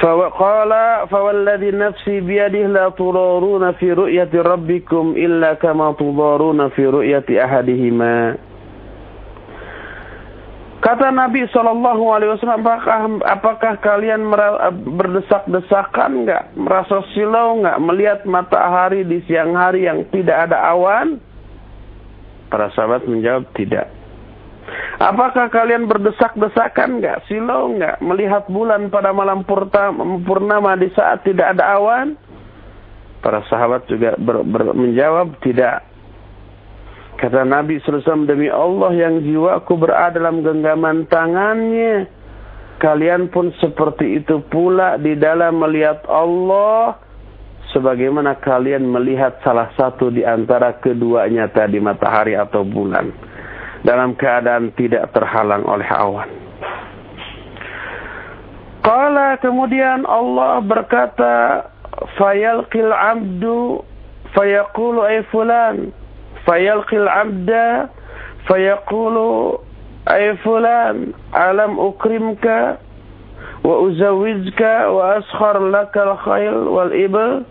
فقال فوالذي نفسي بيده لا تضارون في رؤية ربكم إلا كما تضارون في رؤية أحدهما Kata Nabi Shallallahu Alaihi Wasallam, apakah, apakah kalian berdesak-desakan nggak, merasa silau nggak melihat matahari di siang hari yang tidak ada awan? Para sahabat menjawab tidak. Apakah kalian berdesak-desakan enggak, silau enggak melihat bulan pada malam purnama di saat tidak ada awan? Para sahabat juga ber, ber, menjawab tidak. Kata Nabi SAW, demi Allah yang jiwaku berada dalam genggaman tangannya. Kalian pun seperti itu pula di dalam melihat Allah sebagaimana kalian melihat salah satu di antara keduanya tadi matahari atau bulan dalam keadaan tidak terhalang oleh awan. Qala kemudian Allah berkata fayalqil abdu fayaqulu ay fulan ay fulan alam ukrimka wa uzawwijka wa askhar lakal khayl wal ibl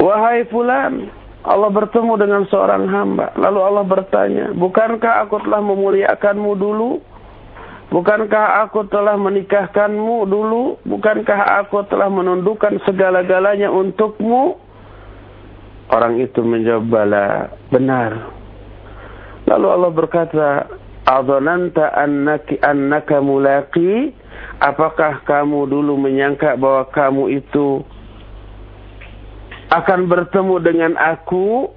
Wahai fulan, Allah bertemu dengan seorang hamba. Lalu Allah bertanya, bukankah aku telah memuliakanmu dulu? Bukankah aku telah menikahkanmu dulu? Bukankah aku telah menundukkan segala-galanya untukmu? Orang itu menjawab bala, benar. Lalu Allah berkata, Adhananta annaki annaka mulaqi? Apakah kamu dulu menyangka bahwa kamu itu akan bertemu dengan aku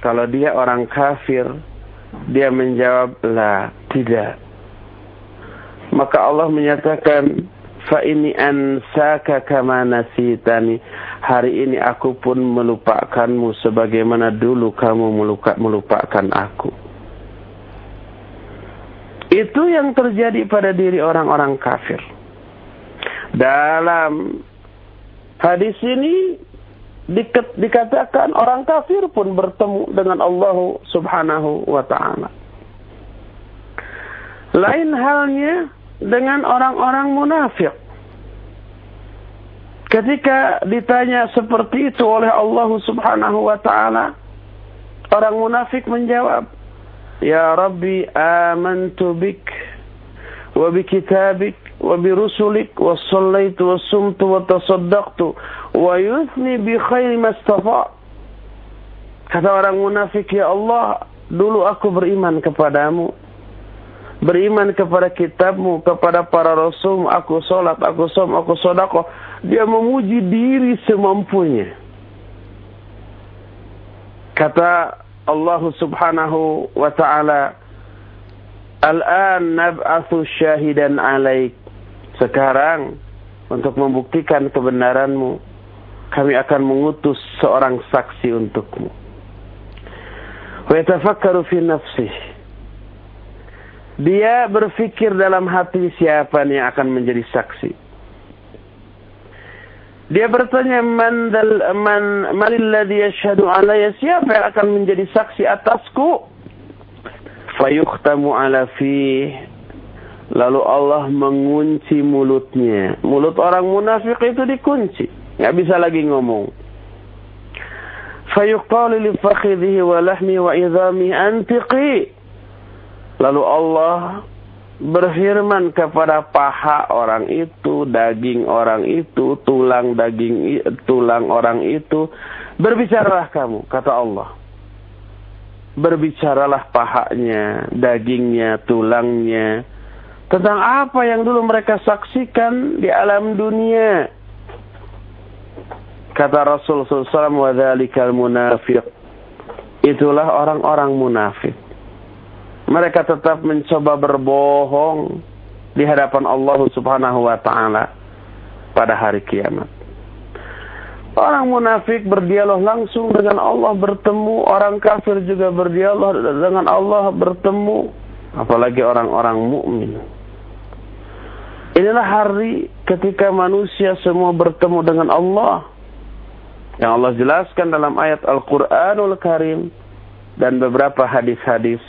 kalau dia orang kafir dia menjawab la tidak maka Allah menyatakan fa ini ansaka kama nasitani. Hari ini aku pun melupakamu sebagaimana dulu kamu melupakan aku. Itu yang terjadi pada diri orang-orang kafir. Dalam hadis ini dikatakan orang kafir pun bertemu dengan Allah Subhanahu wa taala. Lain halnya dengan orang-orang munafik. Ketika ditanya seperti itu oleh Allah Subhanahu wa taala, orang munafik menjawab, "Ya Rabbi, amantu bik wa bi kitabik wa bi rusulik wa sallaitu wa sumtu wa tasaddaqtu wa yusni bi khairi mastafa. Kata orang munafik, ya Allah, dulu aku beriman kepadamu. Beriman kepada kitabmu, kepada para rasul, aku sholat, aku som, aku sodako. Dia memuji diri semampunya. Kata Allah subhanahu wa ta'ala, Al-an nab'athu syahidan alaik. Sekarang, untuk membuktikan kebenaranmu, kami akan mengutus seorang saksi untukmu. Wa yatafakkaru fi nafsih. Dia berfikir dalam hati siapa yang akan menjadi saksi. Dia bertanya man dal man malilladhi yashhadu alayya siapa yang akan menjadi saksi atasku? Fayukhtamu ala fi Lalu Allah mengunci mulutnya. Mulut orang munafik itu dikunci nggak bisa lagi ngomong. Fayuqalu li fakhidhihi wa lahmi wa idhami antiqi. Lalu Allah berfirman kepada paha orang itu, daging orang itu, tulang daging tulang orang itu, berbicaralah kamu, kata Allah. Berbicaralah pahanya, dagingnya, tulangnya tentang apa yang dulu mereka saksikan di alam dunia. Kata Rasulullah SAW. Itulah orang-orang munafik mereka tetap mencoba berbohong di hadapan Allah Subhanahu wa taala pada hari kiamat. Orang munafik berdialog langsung dengan Allah bertemu, orang kafir juga berdialog dengan Allah bertemu, apalagi orang-orang mukmin. Inilah hari ketika manusia semua bertemu dengan Allah. Yang Allah jelaskan dalam ayat Al-Qur'anul Karim dan beberapa hadis-hadis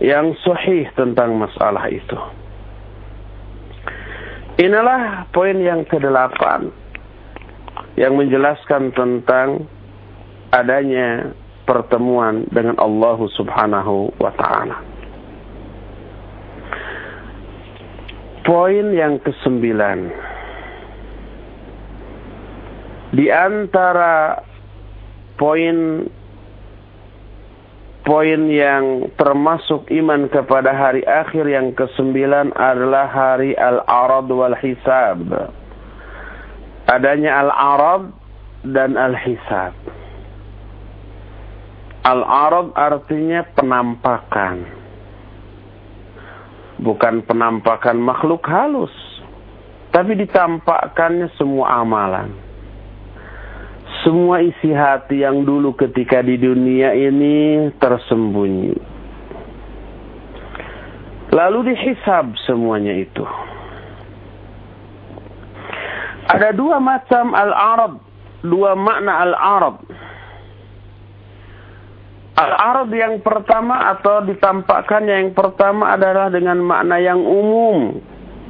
yang sahih tentang masalah itu. Inilah poin yang kedelapan yang menjelaskan tentang adanya pertemuan dengan Allah Subhanahu wa taala. Poin yang kesembilan. Di antara poin poin yang termasuk iman kepada hari akhir yang kesembilan adalah hari al-arad wal hisab adanya al-arad dan al-hisab. Al-arad artinya penampakan. Bukan penampakan makhluk halus. Tapi ditampakkannya semua amalan. Semua isi hati yang dulu ketika di dunia ini tersembunyi. Lalu dihisab semuanya itu. Ada dua macam al-arab, dua makna al-arab. Al-arab yang pertama atau ditampakkannya yang pertama adalah dengan makna yang umum,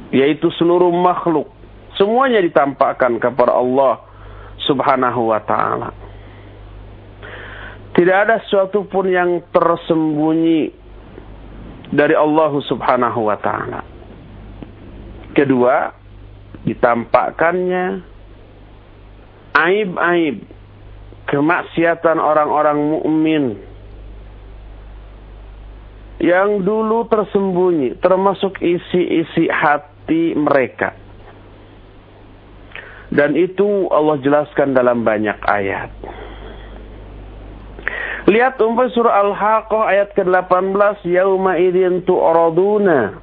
yaitu seluruh makhluk. Semuanya ditampakkan kepada Allah subhanahu wa ta'ala. Tidak ada sesuatu pun yang tersembunyi dari Allah subhanahu wa ta'ala. Kedua, ditampakkannya aib-aib kemaksiatan orang-orang mukmin yang dulu tersembunyi termasuk isi-isi hati mereka dan itu Allah jelaskan dalam banyak ayat Lihat umpah surah Al-Haqqah ayat ke-18 yauma idzin tu'raduna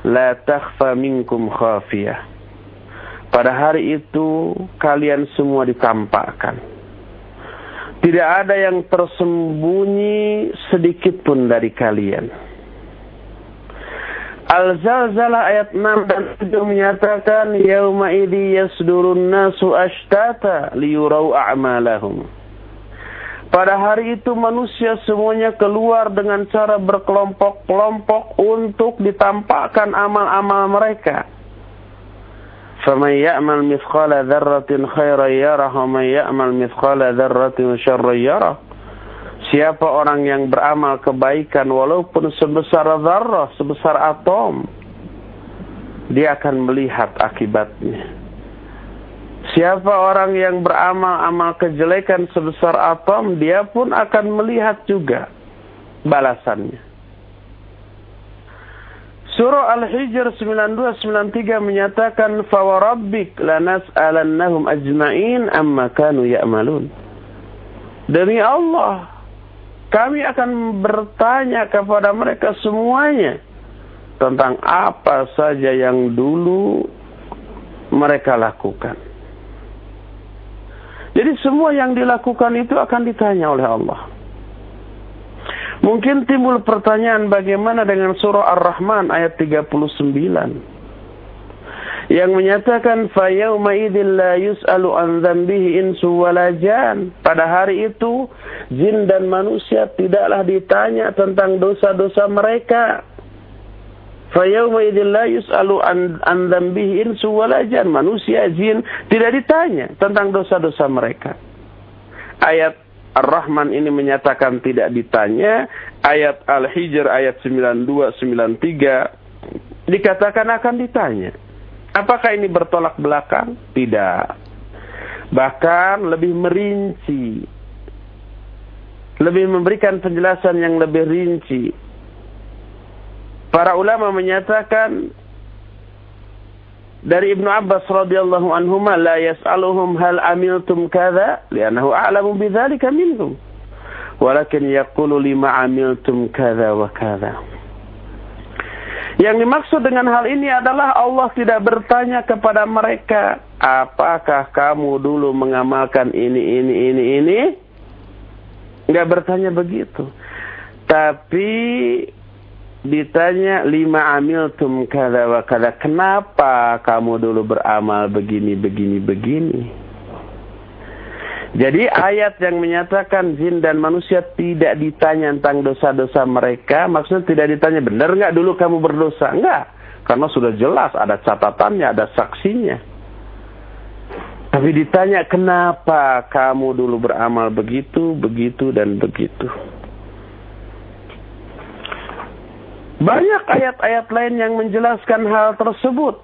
la takhfa minkum khafiyah pada hari itu kalian semua ditampakkan. Tidak ada yang tersembunyi sedikit pun dari kalian. Al-Zalzalah ayat 6 dan 7 menyatakan yauma idzi yasdurun nasu ashtata liyurau a'malahum. Pada hari itu manusia semuanya keluar dengan cara berkelompok-kelompok untuk ditampakkan amal-amal mereka. فمن يعمل مثقال ذرة خيرا يره ومن يعمل مثقال ذرة شرا يره Siapa orang yang beramal kebaikan walaupun sebesar zarrah, sebesar atom, dia akan melihat akibatnya. Siapa orang yang beramal amal kejelekan sebesar atom, dia pun akan melihat juga balasannya. Surah Al-Hijr 92-93 menyatakan فَوَرَبِّكْ لَنَسْأَلَنَّهُمْ أَجْمَعِينَ أَمَّا كَانُوا يَأْمَلُونَ Demi Allah, kami akan bertanya kepada mereka semuanya tentang apa saja yang dulu mereka lakukan. Jadi semua yang dilakukan itu akan ditanya oleh Allah. Mungkin timbul pertanyaan bagaimana dengan surah Ar-Rahman ayat 39 yang menyatakan fayauma idzil la yus'alu an insu wala jan. Pada hari itu jin dan manusia tidaklah ditanya tentang dosa-dosa mereka. Fayauma idzil la yus'alu an, insu wala jan. Manusia jin tidak ditanya tentang dosa-dosa mereka. Ayat Ar-Rahman ini menyatakan tidak ditanya. Ayat Al-Hijr ayat 92-93 dikatakan akan ditanya. Apakah ini bertolak belakang? Tidak. Bahkan lebih merinci. lebih memberikan penjelasan yang lebih rinci. Para ulama menyatakan dari Ibnu Abbas radhiyallahu anhu la yas'aluhum hal amiltum kadza li'annahu a'lamu bidzalika minhum walakin yaqulu lima amiltum kadza wa kadza yang dimaksud dengan hal ini adalah Allah tidak bertanya kepada mereka, apakah kamu dulu mengamalkan ini, ini, ini, ini? Enggak bertanya begitu. Tapi ditanya lima amil tum kada wa kada. Kenapa kamu dulu beramal begini, begini, begini? Jadi ayat yang menyatakan jin dan manusia tidak ditanya tentang dosa-dosa mereka, maksudnya tidak ditanya benar nggak dulu kamu berdosa? Enggak, karena sudah jelas ada catatannya, ada saksinya. Tapi ditanya kenapa kamu dulu beramal begitu, begitu dan begitu. Banyak ayat-ayat lain yang menjelaskan hal tersebut.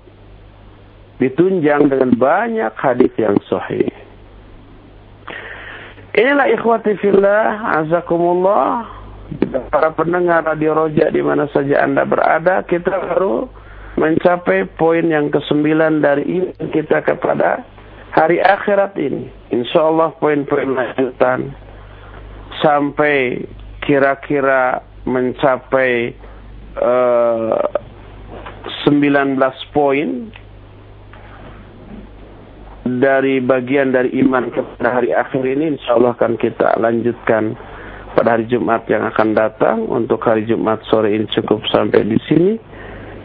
Ditunjang dengan banyak hadis yang sahih. Inilah ikhwati fillah, azakumullah. Para pendengar Radio Roja di mana saja Anda berada, kita baru mencapai poin yang kesembilan dari iman kita kepada hari akhirat ini. Insya Allah poin-poin lanjutan sampai kira-kira mencapai uh, eh, 19 poin dari bagian dari iman kepada hari akhir ini insya Allah akan kita lanjutkan pada hari Jumat yang akan datang. Untuk hari Jumat sore ini cukup sampai di sini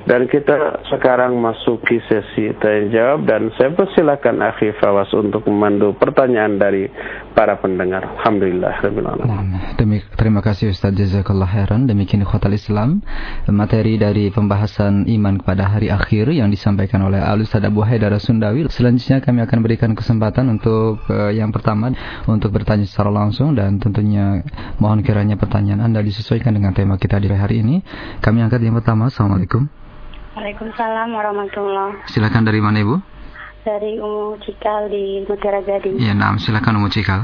dan kita sekarang masuki sesi tanya jawab dan saya persilakan Akhi Fawas untuk memandu pertanyaan dari para pendengar. Alhamdulillah. Nah, demi, terima kasih Ustaz Jazakallah Heran. Demikian khotal Islam materi dari pembahasan iman kepada hari akhir yang disampaikan oleh Al Ustaz Abu Haidar Sundawi. Selanjutnya kami akan berikan kesempatan untuk uh, yang pertama untuk bertanya secara langsung dan tentunya mohon kiranya pertanyaan Anda disesuaikan dengan tema kita di hari ini. Kami angkat yang pertama. Assalamualaikum. Waalaikumsalam warahmatullahi Silakan dari mana Ibu? Dari Umu Cikal di Mutiara Gading. Iya, nah, silakan Umu Cikal.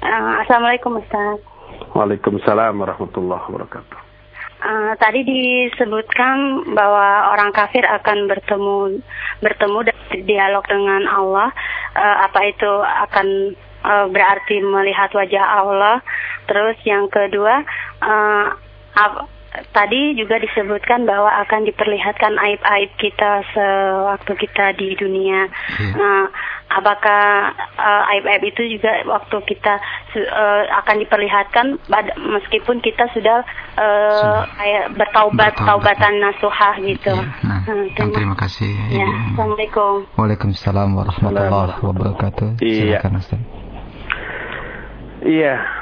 Uh, Assalamualaikum Ustaz. Waalaikumsalam warahmatullahi wabarakatuh. Uh, tadi disebutkan bahwa orang kafir akan bertemu bertemu dan dialog dengan Allah. Uh, apa itu akan uh, berarti melihat wajah Allah? Terus yang kedua, uh, tadi juga disebutkan bahwa akan diperlihatkan aib-aib kita sewaktu kita di dunia. Hmm. Nah, apakah uh, aib-aib itu juga waktu kita uh, akan diperlihatkan meskipun kita sudah uh, kayak bertaubat, bertaubat taubatan nasuhah gitu. Ya. Nah, nah, terima, terima kasih. Ya, Assalamualaikum. Waalaikumsalam warahmatullahi wabarakatuh. Iya. Iya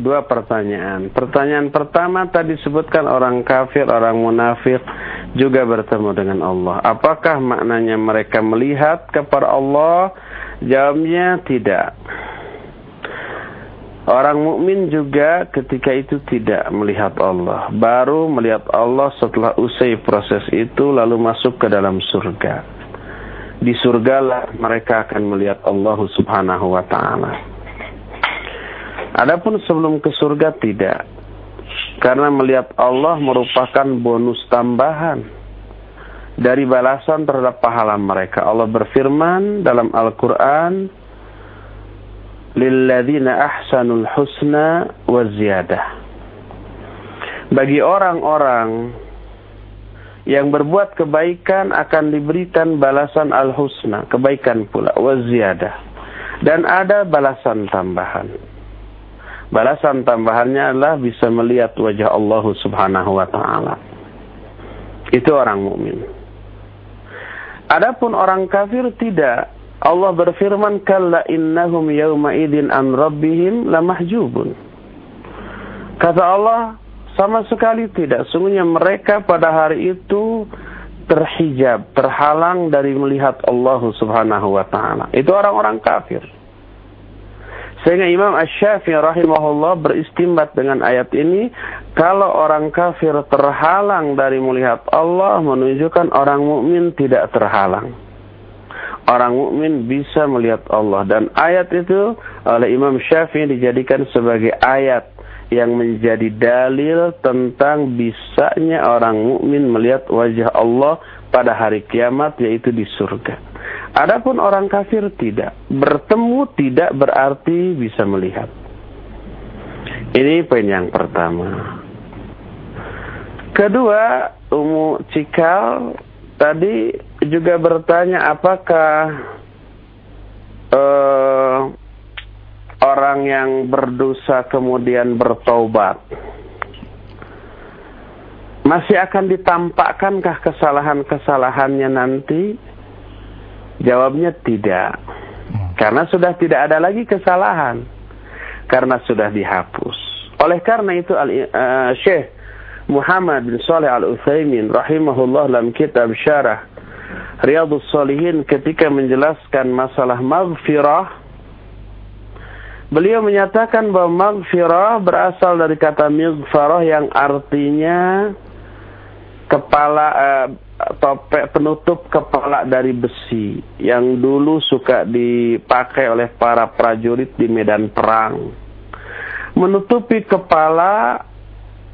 dua pertanyaan. Pertanyaan pertama tadi disebutkan orang kafir, orang munafik juga bertemu dengan Allah. Apakah maknanya mereka melihat kepada Allah? Jawabnya tidak. Orang mukmin juga ketika itu tidak melihat Allah, baru melihat Allah setelah usai proses itu lalu masuk ke dalam surga. Di surgalah mereka akan melihat Allah Subhanahu wa taala. Adapun sebelum ke surga tidak. Karena melihat Allah merupakan bonus tambahan dari balasan terhadap pahala mereka. Allah berfirman dalam Al-Qur'an, "Lilladzina ahsanul husna wa ziyadah." Bagi orang-orang yang berbuat kebaikan akan diberikan balasan al-husna, kebaikan pula, wa ziyadah. Dan ada balasan tambahan. Balasan tambahannya adalah bisa melihat wajah Allah Subhanahu wa taala. Itu orang mukmin. Adapun orang kafir tidak. Allah berfirman, "Kalla innahum yawma idzin an rabbihim lamahjubun." Kata Allah, sama sekali tidak. Sungguhnya mereka pada hari itu terhijab, terhalang dari melihat Allah Subhanahu wa taala. Itu orang-orang kafir. Sehingga Imam Ash-Syafi'i rahimahullah beristimbat dengan ayat ini, kalau orang kafir terhalang dari melihat Allah menunjukkan orang mukmin tidak terhalang. orang mukmin bisa melihat Allah dan ayat itu oleh Imam Syafi'i dijadikan sebagai ayat yang menjadi dalil tentang bisanya orang mukmin melihat wajah Allah pada hari kiamat yaitu di surga. Adapun orang kafir tidak. Bertemu tidak berarti bisa melihat. Ini poin yang pertama. Kedua, Umu Cikal tadi juga bertanya apakah uh, orang yang berdosa kemudian bertobat masih akan ditampakkankah kesalahan-kesalahannya nanti? Jawabnya tidak. Karena sudah tidak ada lagi kesalahan. Karena sudah dihapus. Oleh karena itu uh, Syekh Muhammad bin Saleh Al-Utsaimin rahimahullah dalam kitab Syarah Riyadhus Shalihin ketika menjelaskan masalah maghfirah Beliau menyatakan bahwa maghfirah berasal dari kata mighfarah yang artinya kepala uh, topek penutup kepala dari besi yang dulu suka dipakai oleh para prajurit di medan perang. Menutupi kepala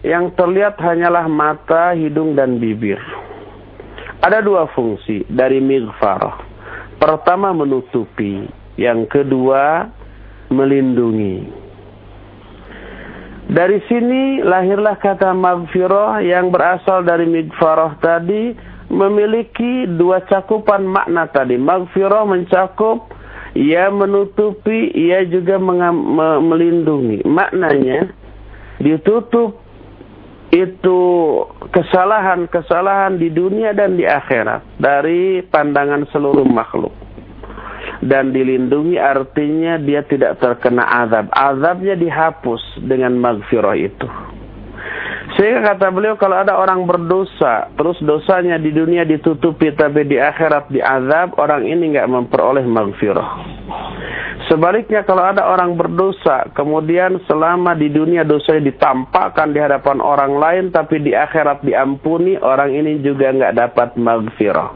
yang terlihat hanyalah mata, hidung, dan bibir. Ada dua fungsi dari mighfarah. Pertama menutupi, yang kedua melindungi. Dari sini lahirlah kata maghfirah yang berasal dari mighfarah tadi memiliki dua cakupan makna tadi. Maghfirah mencakup ia menutupi, ia juga melindungi. Maknanya ditutup itu kesalahan-kesalahan di dunia dan di akhirat dari pandangan seluruh makhluk. Dan dilindungi artinya dia tidak terkena azab. Azabnya dihapus dengan magfirah itu. Sehingga kata beliau kalau ada orang berdosa, terus dosanya di dunia ditutupi tapi di akhirat diazab, orang ini nggak memperoleh magfirah. Sebaliknya kalau ada orang berdosa, kemudian selama di dunia dosanya ditampakkan di hadapan orang lain, tapi di akhirat diampuni, orang ini juga nggak dapat magfirah.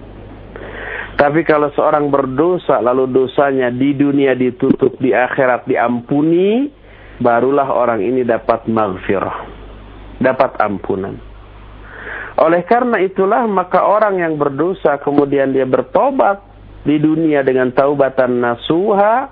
Tapi kalau seorang berdosa, lalu dosanya di dunia ditutup, di akhirat diampuni, barulah orang ini dapat magfirah. Dapat ampunan. Oleh karena itulah, maka orang yang berdosa, kemudian dia bertobat di dunia dengan taubatan nasuha,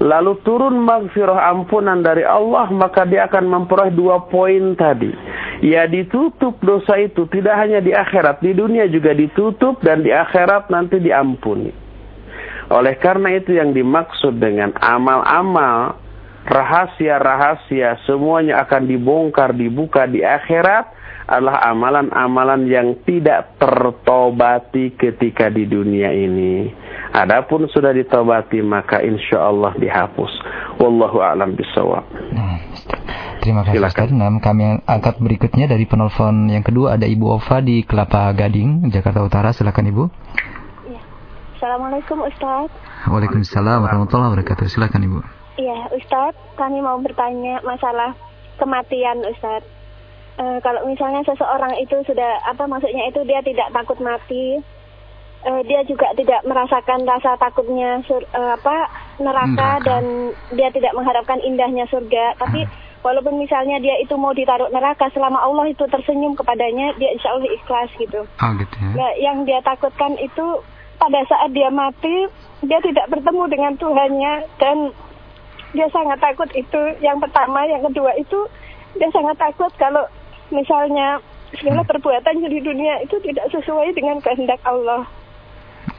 lalu turun maghfirah ampunan dari Allah, maka dia akan memperoleh dua poin tadi. Ya ditutup dosa itu tidak hanya di akhirat, di dunia juga ditutup dan di akhirat nanti diampuni. Oleh karena itu yang dimaksud dengan amal-amal, rahasia-rahasia semuanya akan dibongkar, dibuka di akhirat adalah amalan-amalan yang tidak tertobati ketika di dunia ini. Adapun sudah ditobati maka insya Allah dihapus. Wallahu a'lam bisawab. Nah, terima kasih Silakan. Ustaz. Nah, kami angkat berikutnya dari penelpon yang kedua ada Ibu Ova di Kelapa Gading, Jakarta Utara. Silakan Ibu. Ya. Assalamualaikum Ustaz. Waalaikumsalam warahmatullahi wabarakatuh. Silakan Ibu. Iya, Ustaz, kami mau bertanya masalah kematian Ustaz e, kalau misalnya seseorang itu sudah apa maksudnya itu dia tidak takut mati e, dia juga tidak merasakan rasa takutnya sur, e, apa neraka, neraka dan dia tidak mengharapkan indahnya surga tapi hmm. walaupun misalnya dia itu mau ditaruh neraka selama Allah itu tersenyum kepadanya dia insya Allah ikhlas gitu. Oh, gitu ya. Nah, yang dia takutkan itu pada saat dia mati dia tidak bertemu dengan Tuhannya dan dia sangat takut itu yang pertama yang kedua itu dia sangat takut kalau misalnya segala hmm. perbuatan di dunia itu tidak sesuai dengan kehendak Allah.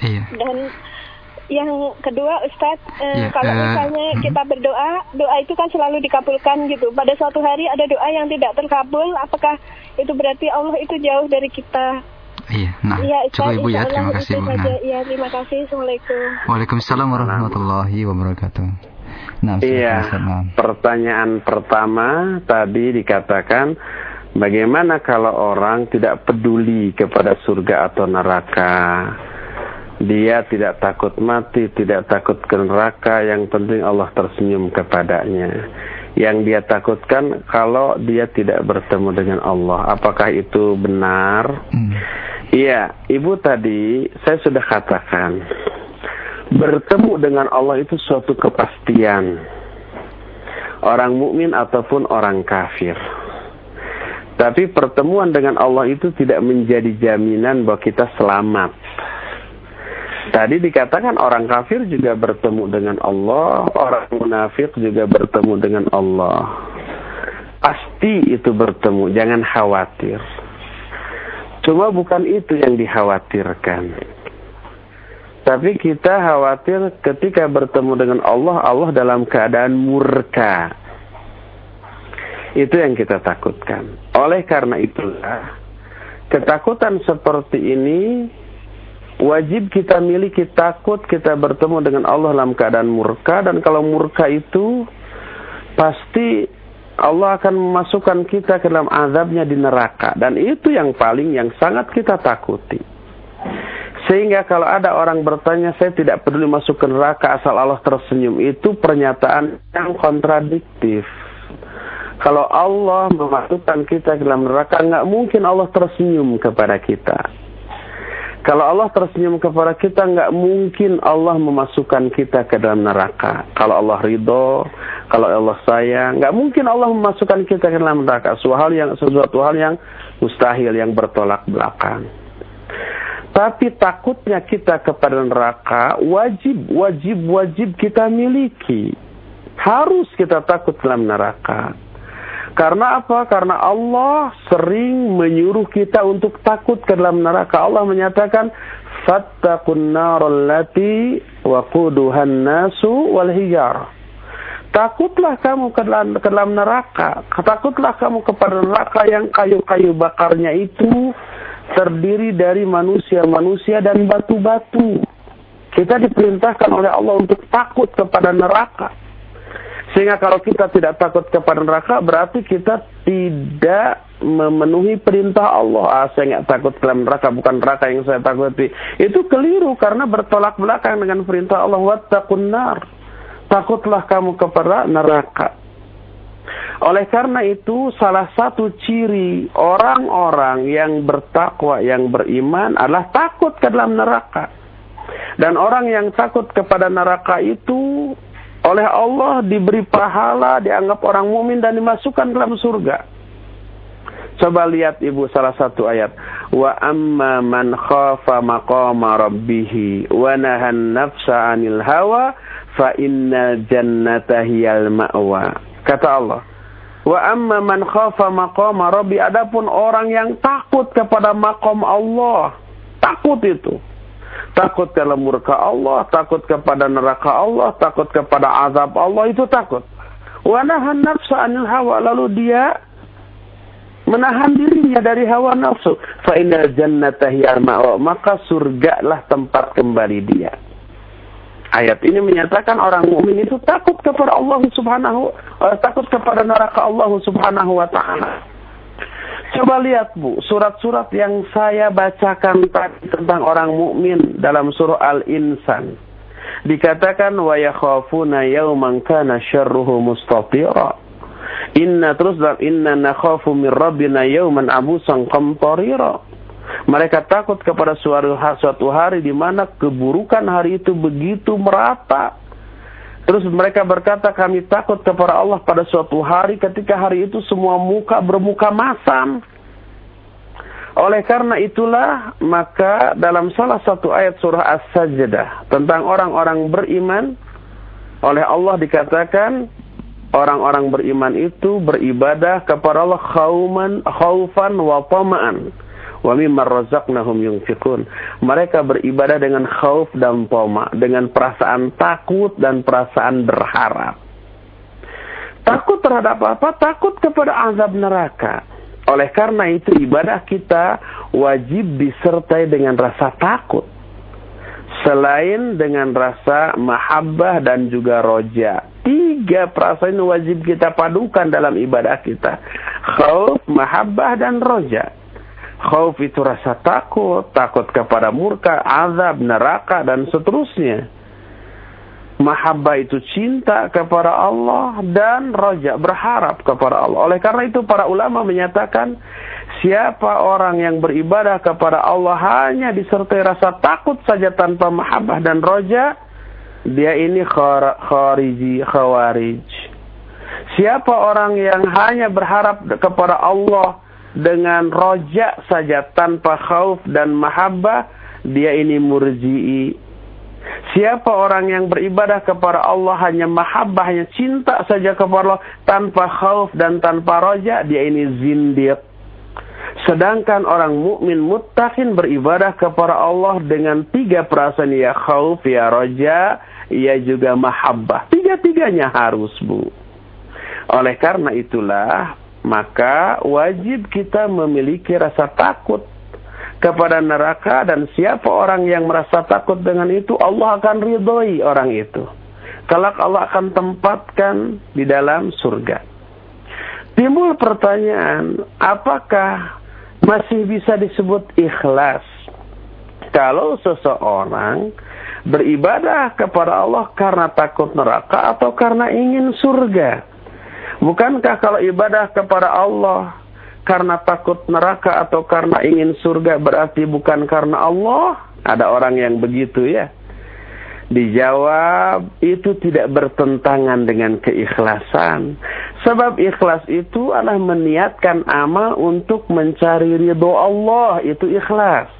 Iya. Dan yang kedua Ustadz, eh, ya, kalau uh, misalnya uh, kita berdoa, doa itu kan selalu dikabulkan gitu. Pada suatu hari ada doa yang tidak terkabul, apakah itu berarti Allah itu jauh dari kita? Iya, nah, ya, cukup Ibu ya, terima kasih. Nah. Ya, terima kasih. Assalamualaikum. Waalaikumsalam warahmatullahi wabarakatuh. Nah, iya, pertanyaan pertama tadi dikatakan Bagaimana kalau orang tidak peduli kepada surga atau neraka? Dia tidak takut mati, tidak takut ke neraka, yang penting Allah tersenyum kepadanya. Yang dia takutkan kalau dia tidak bertemu dengan Allah. Apakah itu benar? Hmm. Iya, hmm. Ibu tadi saya sudah katakan bertemu dengan Allah itu suatu kepastian. Orang mukmin ataupun orang kafir. Tapi pertemuan dengan Allah itu tidak menjadi jaminan bahwa kita selamat. Tadi dikatakan orang kafir juga bertemu dengan Allah, orang munafik juga bertemu dengan Allah. Pasti itu bertemu, jangan khawatir. Cuma bukan itu yang dikhawatirkan. Tapi kita khawatir ketika bertemu dengan Allah, Allah dalam keadaan murka. Itu yang kita takutkan. Oleh karena itulah, ketakutan seperti ini wajib kita miliki takut kita bertemu dengan Allah dalam keadaan murka dan kalau murka itu pasti Allah akan memasukkan kita ke dalam azabnya di neraka dan itu yang paling yang sangat kita takuti. Sehingga kalau ada orang bertanya saya tidak peduli masuk ke neraka asal Allah tersenyum itu pernyataan yang kontradiktif. Kalau Allah memasukkan kita ke dalam neraka, nggak mungkin Allah tersenyum kepada kita. Kalau Allah tersenyum kepada kita, nggak mungkin Allah memasukkan kita ke dalam neraka. Kalau Allah ridho, kalau Allah sayang, nggak mungkin Allah memasukkan kita ke dalam neraka. Sesuatu hal yang sesuatu hal yang mustahil, yang bertolak belakang. Tapi takutnya kita kepada neraka wajib, wajib, wajib kita miliki. Harus kita takut dalam neraka. Karena apa? Karena Allah sering menyuruh kita untuk takut ke dalam neraka. Allah menyatakan, "Fattaqun naral lati waquduhan nasu wal hijar." Takutlah kamu ke dalam, ke dalam neraka. Takutlah kamu kepada neraka yang kayu-kayu bakarnya itu terdiri dari manusia-manusia dan batu-batu. Kita diperintahkan oleh Allah untuk takut kepada neraka. Sehingga kalau kita tidak takut kepada neraka, berarti kita tidak memenuhi perintah Allah. Ah, saya nggak takut ke neraka, bukan neraka yang saya takuti. Itu keliru karena bertolak belakang dengan perintah Allah. Wattaqun nar. Takutlah kamu kepada neraka. Oleh karena itu, salah satu ciri orang-orang yang bertakwa, yang beriman adalah takut ke dalam neraka. Dan orang yang takut kepada neraka itu oleh Allah diberi pahala, dianggap orang mukmin dan dimasukkan dalam surga. Coba lihat Ibu salah satu ayat. Wa amma man khafa maqama rabbih wa nahan nafsa 'anil hawa fa innal jannata hiyal ma'wa. Kata Allah. Wa amma man khafa maqama rabbi adapun orang yang takut kepada maqam Allah. Takut itu takut kalau murka Allah, takut kepada neraka Allah, takut kepada azab Allah itu takut. Wa nahan nafsa anil hawa lalu dia menahan dirinya dari hawa nafsu. Fa innal jannata ma'wa, maka surgalah tempat kembali dia. Ayat ini menyatakan orang mukmin itu takut kepada Allah Subhanahu uh, takut kepada neraka Allah Subhanahu wa taala. Coba lihat Bu, surat-surat yang saya bacakan tadi tentang orang mukmin dalam surah Al-Insan. Dikatakan wa yakhafuna yawman kana syarruhu mustatira. Inna terus dan inna nakhafu min rabbina yawman abusan qamtarira. Mereka takut kepada suatu hari di mana keburukan hari itu begitu merata Terus mereka berkata kami takut kepada Allah pada suatu hari ketika hari itu semua muka bermuka masam. Oleh karena itulah maka dalam salah satu ayat surah As-Sajdah tentang orang-orang beriman oleh Allah dikatakan orang-orang beriman itu beribadah kepada Allah khauman khaufan wa tama'an wa mimma razaqnahum yunfikun. Mereka beribadah dengan khauf dan toma, dengan perasaan takut dan perasaan berharap. Takut terhadap apa? Takut kepada azab neraka. Oleh karena itu ibadah kita wajib disertai dengan rasa takut. Selain dengan rasa mahabbah dan juga roja. Tiga perasaan wajib kita padukan dalam ibadah kita. Khauf, mahabbah, dan roja. Khauf itu rasa takut, takut kepada murka, azab, neraka, dan seterusnya. Mahabbah itu cinta kepada Allah dan roja berharap kepada Allah. Oleh karena itu para ulama menyatakan siapa orang yang beribadah kepada Allah hanya disertai rasa takut saja tanpa mahabbah dan roja, dia ini khariji khawarij. Siapa orang yang hanya berharap kepada Allah dengan rojak saja tanpa khauf dan mahabbah, dia ini murji'i. Siapa orang yang beribadah kepada Allah hanya mahabbah, hanya cinta saja kepada Allah tanpa khauf dan tanpa rojak, dia ini zindiq. Sedangkan orang mukmin muttaqin beribadah kepada Allah dengan tiga perasaan ya khauf, ya roja, ia juga mahabbah. Tiga-tiganya harus, Bu. Oleh karena itulah maka wajib kita memiliki rasa takut kepada neraka dan siapa orang yang merasa takut dengan itu Allah akan ridhoi orang itu. Kelak Allah akan tempatkan di dalam surga. Timbul pertanyaan, apakah masih bisa disebut ikhlas kalau seseorang beribadah kepada Allah karena takut neraka atau karena ingin surga? Bukankah kalau ibadah kepada Allah karena takut neraka atau karena ingin surga berarti bukan karena Allah? Ada orang yang begitu ya. Dijawab itu tidak bertentangan dengan keikhlasan. Sebab ikhlas itu adalah meniatkan amal untuk mencari ridho Allah. Itu ikhlas.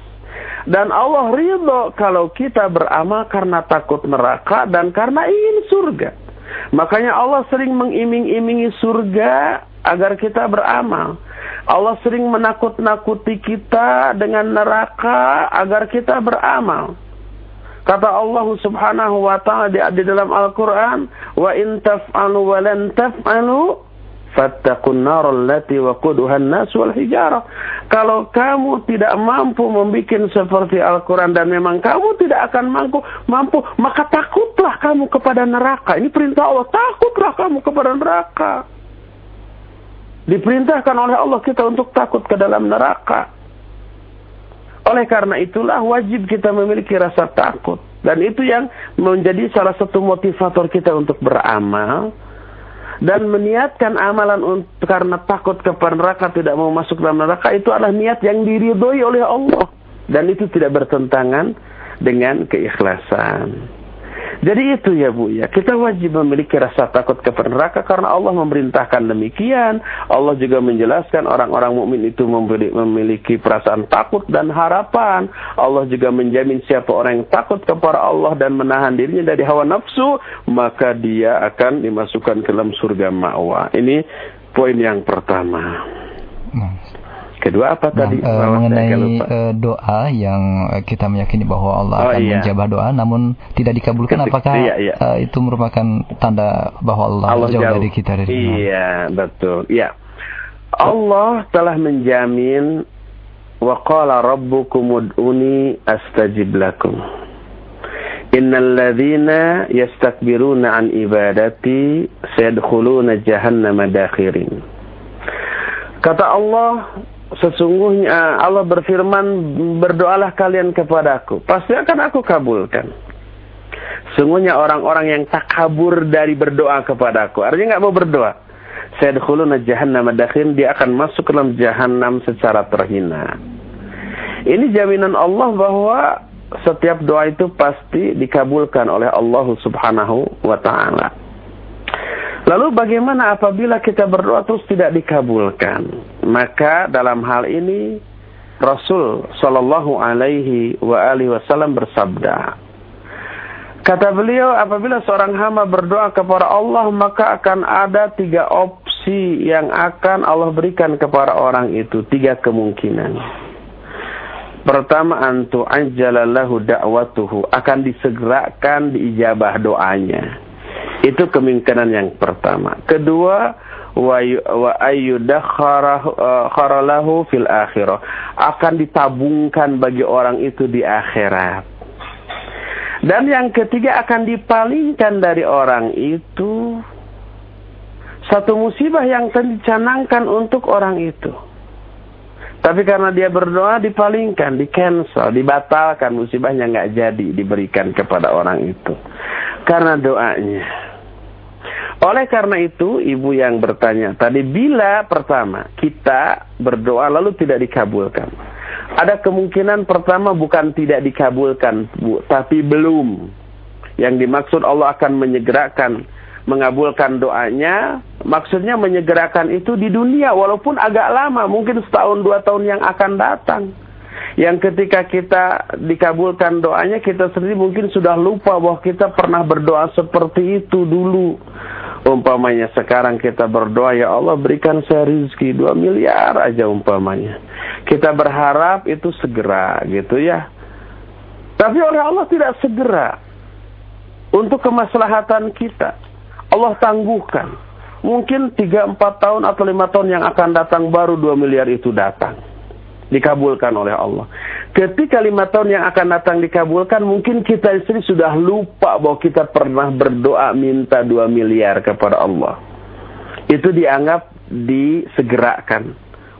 Dan Allah ridho kalau kita beramal karena takut neraka dan karena ingin surga. Makanya Allah sering mengiming-imingi surga agar kita beramal. Allah sering menakut-nakuti kita dengan neraka agar kita beramal. Kata Allah Subhanahu wa taala di, di dalam Al-Qur'an, "Wa in taf'alu wa lan taf'alu fattaqun nar allati waquduha an-nas wal hijarah." Kalau kamu tidak mampu membuat seperti Al-Quran dan memang kamu tidak akan mampu, mampu, maka takutlah kamu kepada neraka. Ini perintah Allah, takutlah kamu kepada neraka. Diperintahkan oleh Allah kita untuk takut ke dalam neraka. Oleh karena itulah wajib kita memiliki rasa takut. Dan itu yang menjadi salah satu motivator kita untuk beramal dan meniatkan amalan untuk karena takut kepada neraka tidak mau masuk dalam neraka itu adalah niat yang diridhoi oleh Allah dan itu tidak bertentangan dengan keikhlasan. Jadi itu ya Bu ya, kita wajib memiliki rasa takut kepada neraka karena Allah memerintahkan demikian. Allah juga menjelaskan orang-orang mukmin itu memiliki perasaan takut dan harapan. Allah juga menjamin siapa orang yang takut kepada Allah dan menahan dirinya dari hawa nafsu, maka dia akan dimasukkan ke dalam surga ma'wa. Ini poin yang pertama. Nah. Kedua apa nah, tadi? Uh, mengenai uh, doa yang kita meyakini bahwa Allah oh, akan iya. menjawab doa, namun tidak dikabulkan, Ketik, apakah iya, iya. Uh, itu merupakan tanda bahwa Allah, Allah jauh, jauh dari kita dari Iya, betul. Iya. Allah telah menjamin wa qala rabbukum ud'uni astajib lakum. Innal ladzina yastakbiruna an ibadati sayadkhuluna jahannama dakhirin. Kata Allah, sesungguhnya Allah berfirman, berdoalah kalian kepadaku. Pasti akan aku kabulkan. Sungguhnya orang-orang yang tak kabur dari berdoa kepadaku. Artinya nggak mau berdoa. Saya Sayadkhuluna jahannam madakhin. Dia akan masuk ke dalam jahannam secara terhina. Ini jaminan Allah bahwa setiap doa itu pasti dikabulkan oleh Allah subhanahu wa ta'ala. Lalu bagaimana apabila kita berdoa terus tidak dikabulkan? Maka dalam hal ini Rasul Shallallahu Alaihi wa alihi Wasallam bersabda, kata beliau apabila seorang hamba berdoa kepada Allah maka akan ada tiga opsi yang akan Allah berikan kepada orang itu tiga kemungkinan. Pertama antu anjalallahu da'watuhu akan disegerakan diijabah doanya. Itu kemungkinan yang pertama. Kedua, wa ayyudakharalahu uh, fil akhirah. Akan ditabungkan bagi orang itu di akhirat. Dan yang ketiga akan dipalingkan dari orang itu satu musibah yang dicanangkan untuk orang itu. Tapi karena dia berdoa dipalingkan, di cancel, dibatalkan musibahnya nggak jadi diberikan kepada orang itu. Karena doanya. Oleh karena itu, ibu yang bertanya tadi, bila pertama kita berdoa lalu tidak dikabulkan. Ada kemungkinan pertama bukan tidak dikabulkan, Bu, tapi belum. Yang dimaksud Allah akan menyegerakan mengabulkan doanya, maksudnya menyegerakan itu di dunia walaupun agak lama, mungkin setahun dua tahun yang akan datang. Yang ketika kita dikabulkan doanya, kita sendiri mungkin sudah lupa bahwa kita pernah berdoa seperti itu dulu. Umpamanya sekarang kita berdoa, ya Allah berikan saya rizki dua miliar aja umpamanya. Kita berharap itu segera gitu ya. Tapi oleh Allah tidak segera. Untuk kemaslahatan kita. Allah tangguhkan. Mungkin 3-4 tahun atau 5 tahun yang akan datang baru 2 miliar itu datang. Dikabulkan oleh Allah. Ketika 5 tahun yang akan datang dikabulkan, mungkin kita istri sudah lupa bahwa kita pernah berdoa minta 2 miliar kepada Allah. Itu dianggap disegerakan.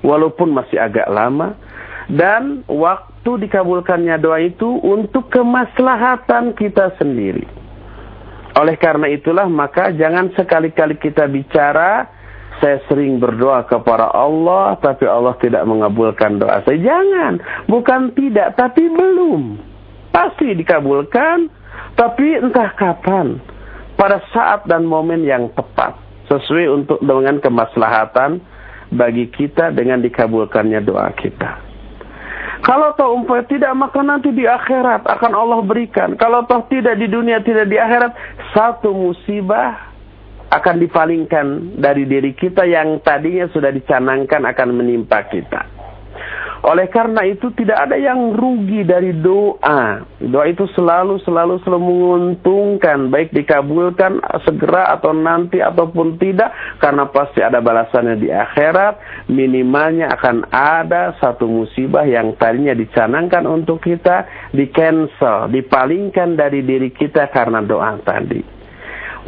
Walaupun masih agak lama. Dan waktu dikabulkannya doa itu untuk kemaslahatan kita sendiri oleh karena itulah maka jangan sekali-kali kita bicara saya sering berdoa kepada Allah tapi Allah tidak mengabulkan doa saya. Jangan, bukan tidak tapi belum. Pasti dikabulkan tapi entah kapan. Pada saat dan momen yang tepat sesuai untuk dengan kemaslahatan bagi kita dengan dikabulkannya doa kita. Kalau toh umpamanya tidak maka nanti di akhirat akan Allah berikan. Kalau toh tidak di dunia tidak di akhirat satu musibah akan dipalingkan dari diri kita yang tadinya sudah dicanangkan akan menimpa kita. Oleh karena itu tidak ada yang rugi dari doa. Doa itu selalu selalu selalu menguntungkan baik dikabulkan segera atau nanti ataupun tidak karena pasti ada balasannya di akhirat. Minimalnya akan ada satu musibah yang tadinya dicanangkan untuk kita di cancel, dipalingkan dari diri kita karena doa tadi.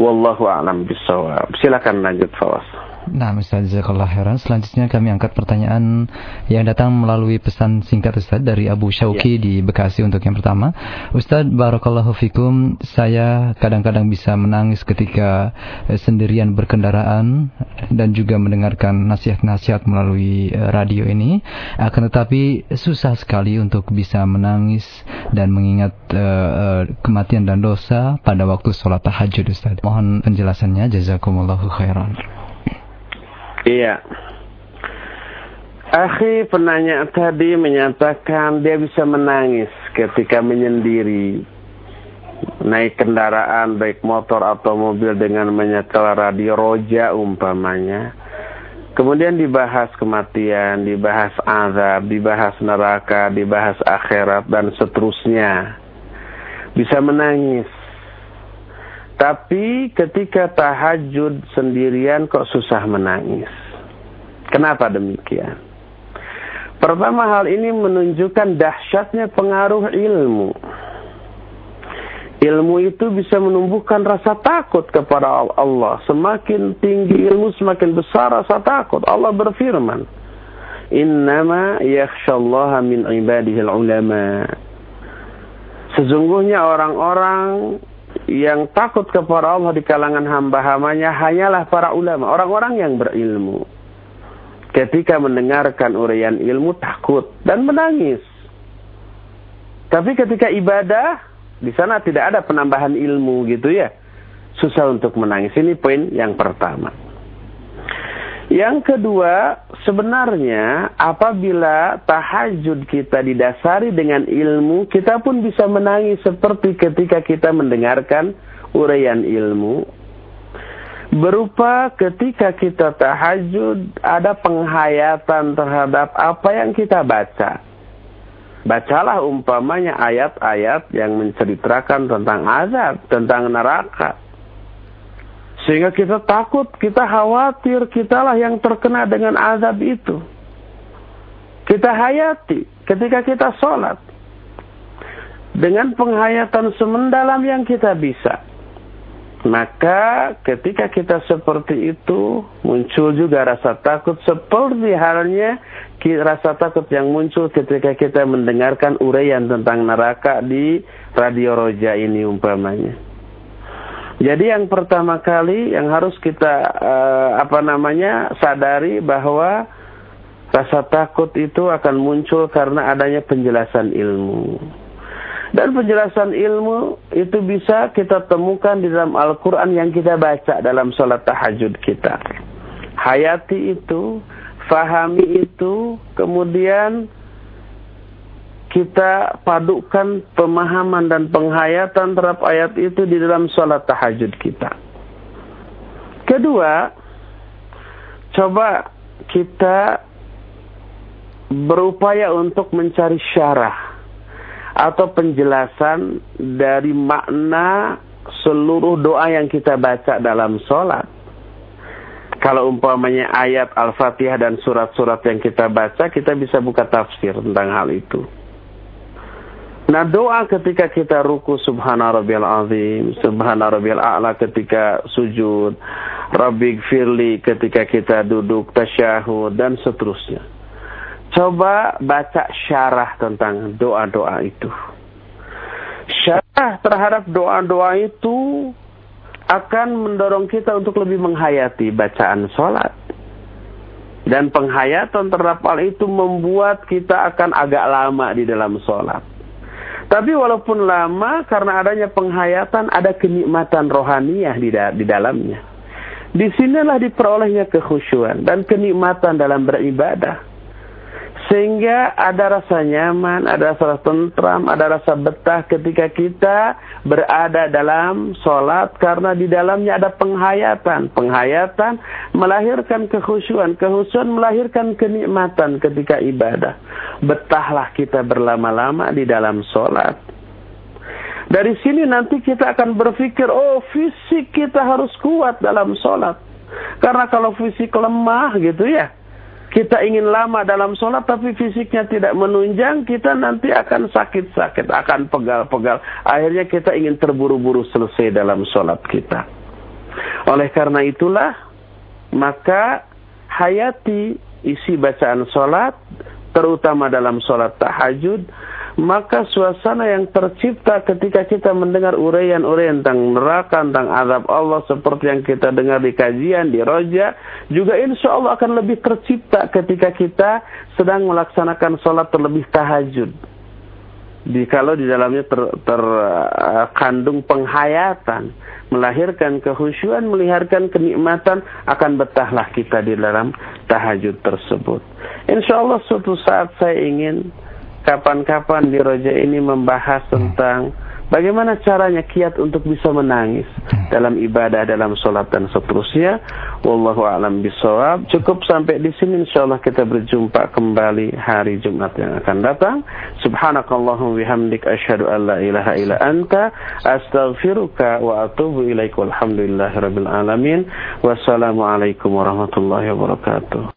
Wallahu a'lam bishawab. Silakan lanjut Fawas. Nah, Ustaz Jazakallah Heran. Selanjutnya kami angkat pertanyaan yang datang melalui pesan singkat Ustaz dari Abu Syauki ya. di Bekasi untuk yang pertama. Ustaz Barakallahu Fikum, saya kadang-kadang bisa menangis ketika eh, sendirian berkendaraan dan juga mendengarkan nasihat-nasihat melalui eh, radio ini. Akan tetapi susah sekali untuk bisa menangis dan mengingat uh, kematian dan dosa pada waktu sholat tahajud Ustaz. Mohon penjelasannya. Jazakumullahu khairan. Iya. Akhi penanya tadi menyatakan dia bisa menangis ketika menyendiri naik kendaraan baik motor atau mobil dengan menyetel radio roja umpamanya. Kemudian dibahas kematian, dibahas azab, dibahas neraka, dibahas akhirat dan seterusnya. Bisa menangis. Tapi ketika tahajud sendirian kok susah menangis. Kenapa demikian? Pertama hal ini menunjukkan dahsyatnya pengaruh ilmu. Ilmu itu bisa menumbuhkan rasa takut kepada Allah. Semakin tinggi ilmu, semakin besar rasa takut. Allah berfirman, Innama yakhshallaha min ibadihil ulama. Sesungguhnya orang-orang yang takut kepada Allah di kalangan hamba-hambanya hanyalah para ulama, orang-orang yang berilmu. Ketika mendengarkan uraian ilmu takut dan menangis. Tapi ketika ibadah di sana tidak ada penambahan ilmu gitu ya. Susah untuk menangis. Ini poin yang pertama. Yang kedua, sebenarnya apabila tahajud kita didasari dengan ilmu, kita pun bisa menangis seperti ketika kita mendengarkan uraian ilmu. Berupa ketika kita tahajud, ada penghayatan terhadap apa yang kita baca. Bacalah umpamanya ayat-ayat yang menceritakan tentang azab, tentang neraka sehingga kita takut, kita khawatir, kitalah yang terkena dengan azab itu. Kita hayati ketika kita sholat. Dengan penghayatan semendalam yang kita bisa. Maka ketika kita seperti itu, muncul juga rasa takut seperti halnya rasa takut yang muncul ketika kita mendengarkan uraian tentang neraka di radio roja ini umpamanya. Jadi yang pertama kali yang harus kita uh, apa namanya sadari bahwa rasa takut itu akan muncul karena adanya penjelasan ilmu. Dan penjelasan ilmu itu bisa kita temukan di dalam Al-Quran yang kita baca dalam sholat tahajud kita. Hayati itu, fahami itu, kemudian kita padukan pemahaman dan penghayatan terhadap ayat itu di dalam sholat tahajud kita. Kedua, coba kita berupaya untuk mencari syarah atau penjelasan dari makna seluruh doa yang kita baca dalam sholat. Kalau umpamanya ayat Al-Fatihah dan surat-surat yang kita baca, kita bisa buka tafsir tentang hal itu. Nah doa ketika kita ruku subhana rabbiyal azim, subhana rabbiyal a'la ketika sujud, rabbik firli ketika kita duduk tasyahud dan seterusnya. Coba baca syarah tentang doa-doa itu. Syarah terhadap doa-doa itu akan mendorong kita untuk lebih menghayati bacaan sholat. Dan penghayatan terhadap hal itu membuat kita akan agak lama di dalam sholat. Tapi walaupun lama, karena adanya penghayatan, ada kenikmatan rohaniah di, da di dalamnya. Di sinilah diperolehnya kekhusyuan dan kenikmatan dalam beribadah. Sehingga ada rasa nyaman, ada rasa tentram, ada rasa betah ketika kita berada dalam sholat karena di dalamnya ada penghayatan. Penghayatan melahirkan kekhusyuan, kekhusyuan melahirkan kenikmatan ketika ibadah. Betahlah kita berlama-lama di dalam sholat. Dari sini nanti kita akan berpikir, oh fisik kita harus kuat dalam sholat. Karena kalau fisik lemah gitu ya, kita ingin lama dalam sholat tapi fisiknya tidak menunjang, kita nanti akan sakit-sakit, akan pegal-pegal. Akhirnya kita ingin terburu-buru selesai dalam sholat kita. Oleh karena itulah, maka hayati isi bacaan sholat, terutama dalam sholat tahajud, maka suasana yang tercipta ketika kita mendengar uraian-uraian tentang neraka, tentang azab Allah seperti yang kita dengar di kajian, di roja, juga insya Allah akan lebih tercipta ketika kita sedang melaksanakan sholat terlebih tahajud. Di, kalau di dalamnya terkandung ter, uh, penghayatan, melahirkan kehusuan, melahirkan kenikmatan, akan betahlah kita di dalam tahajud tersebut. Insya Allah suatu saat saya ingin kapan-kapan di Roja ini membahas tentang bagaimana caranya kiat untuk bisa menangis dalam ibadah, dalam sholat dan seterusnya. Wallahu a'lam bishawab. Cukup sampai di sini insyaallah kita berjumpa kembali hari Jumat yang akan datang. Subhanakallahumma bihamdik asyhadu an la ilaha illa anta astaghfiruka wa atubu ilaik. Walhamdulillahirabbil alamin. Wassalamualaikum warahmatullahi wabarakatuh.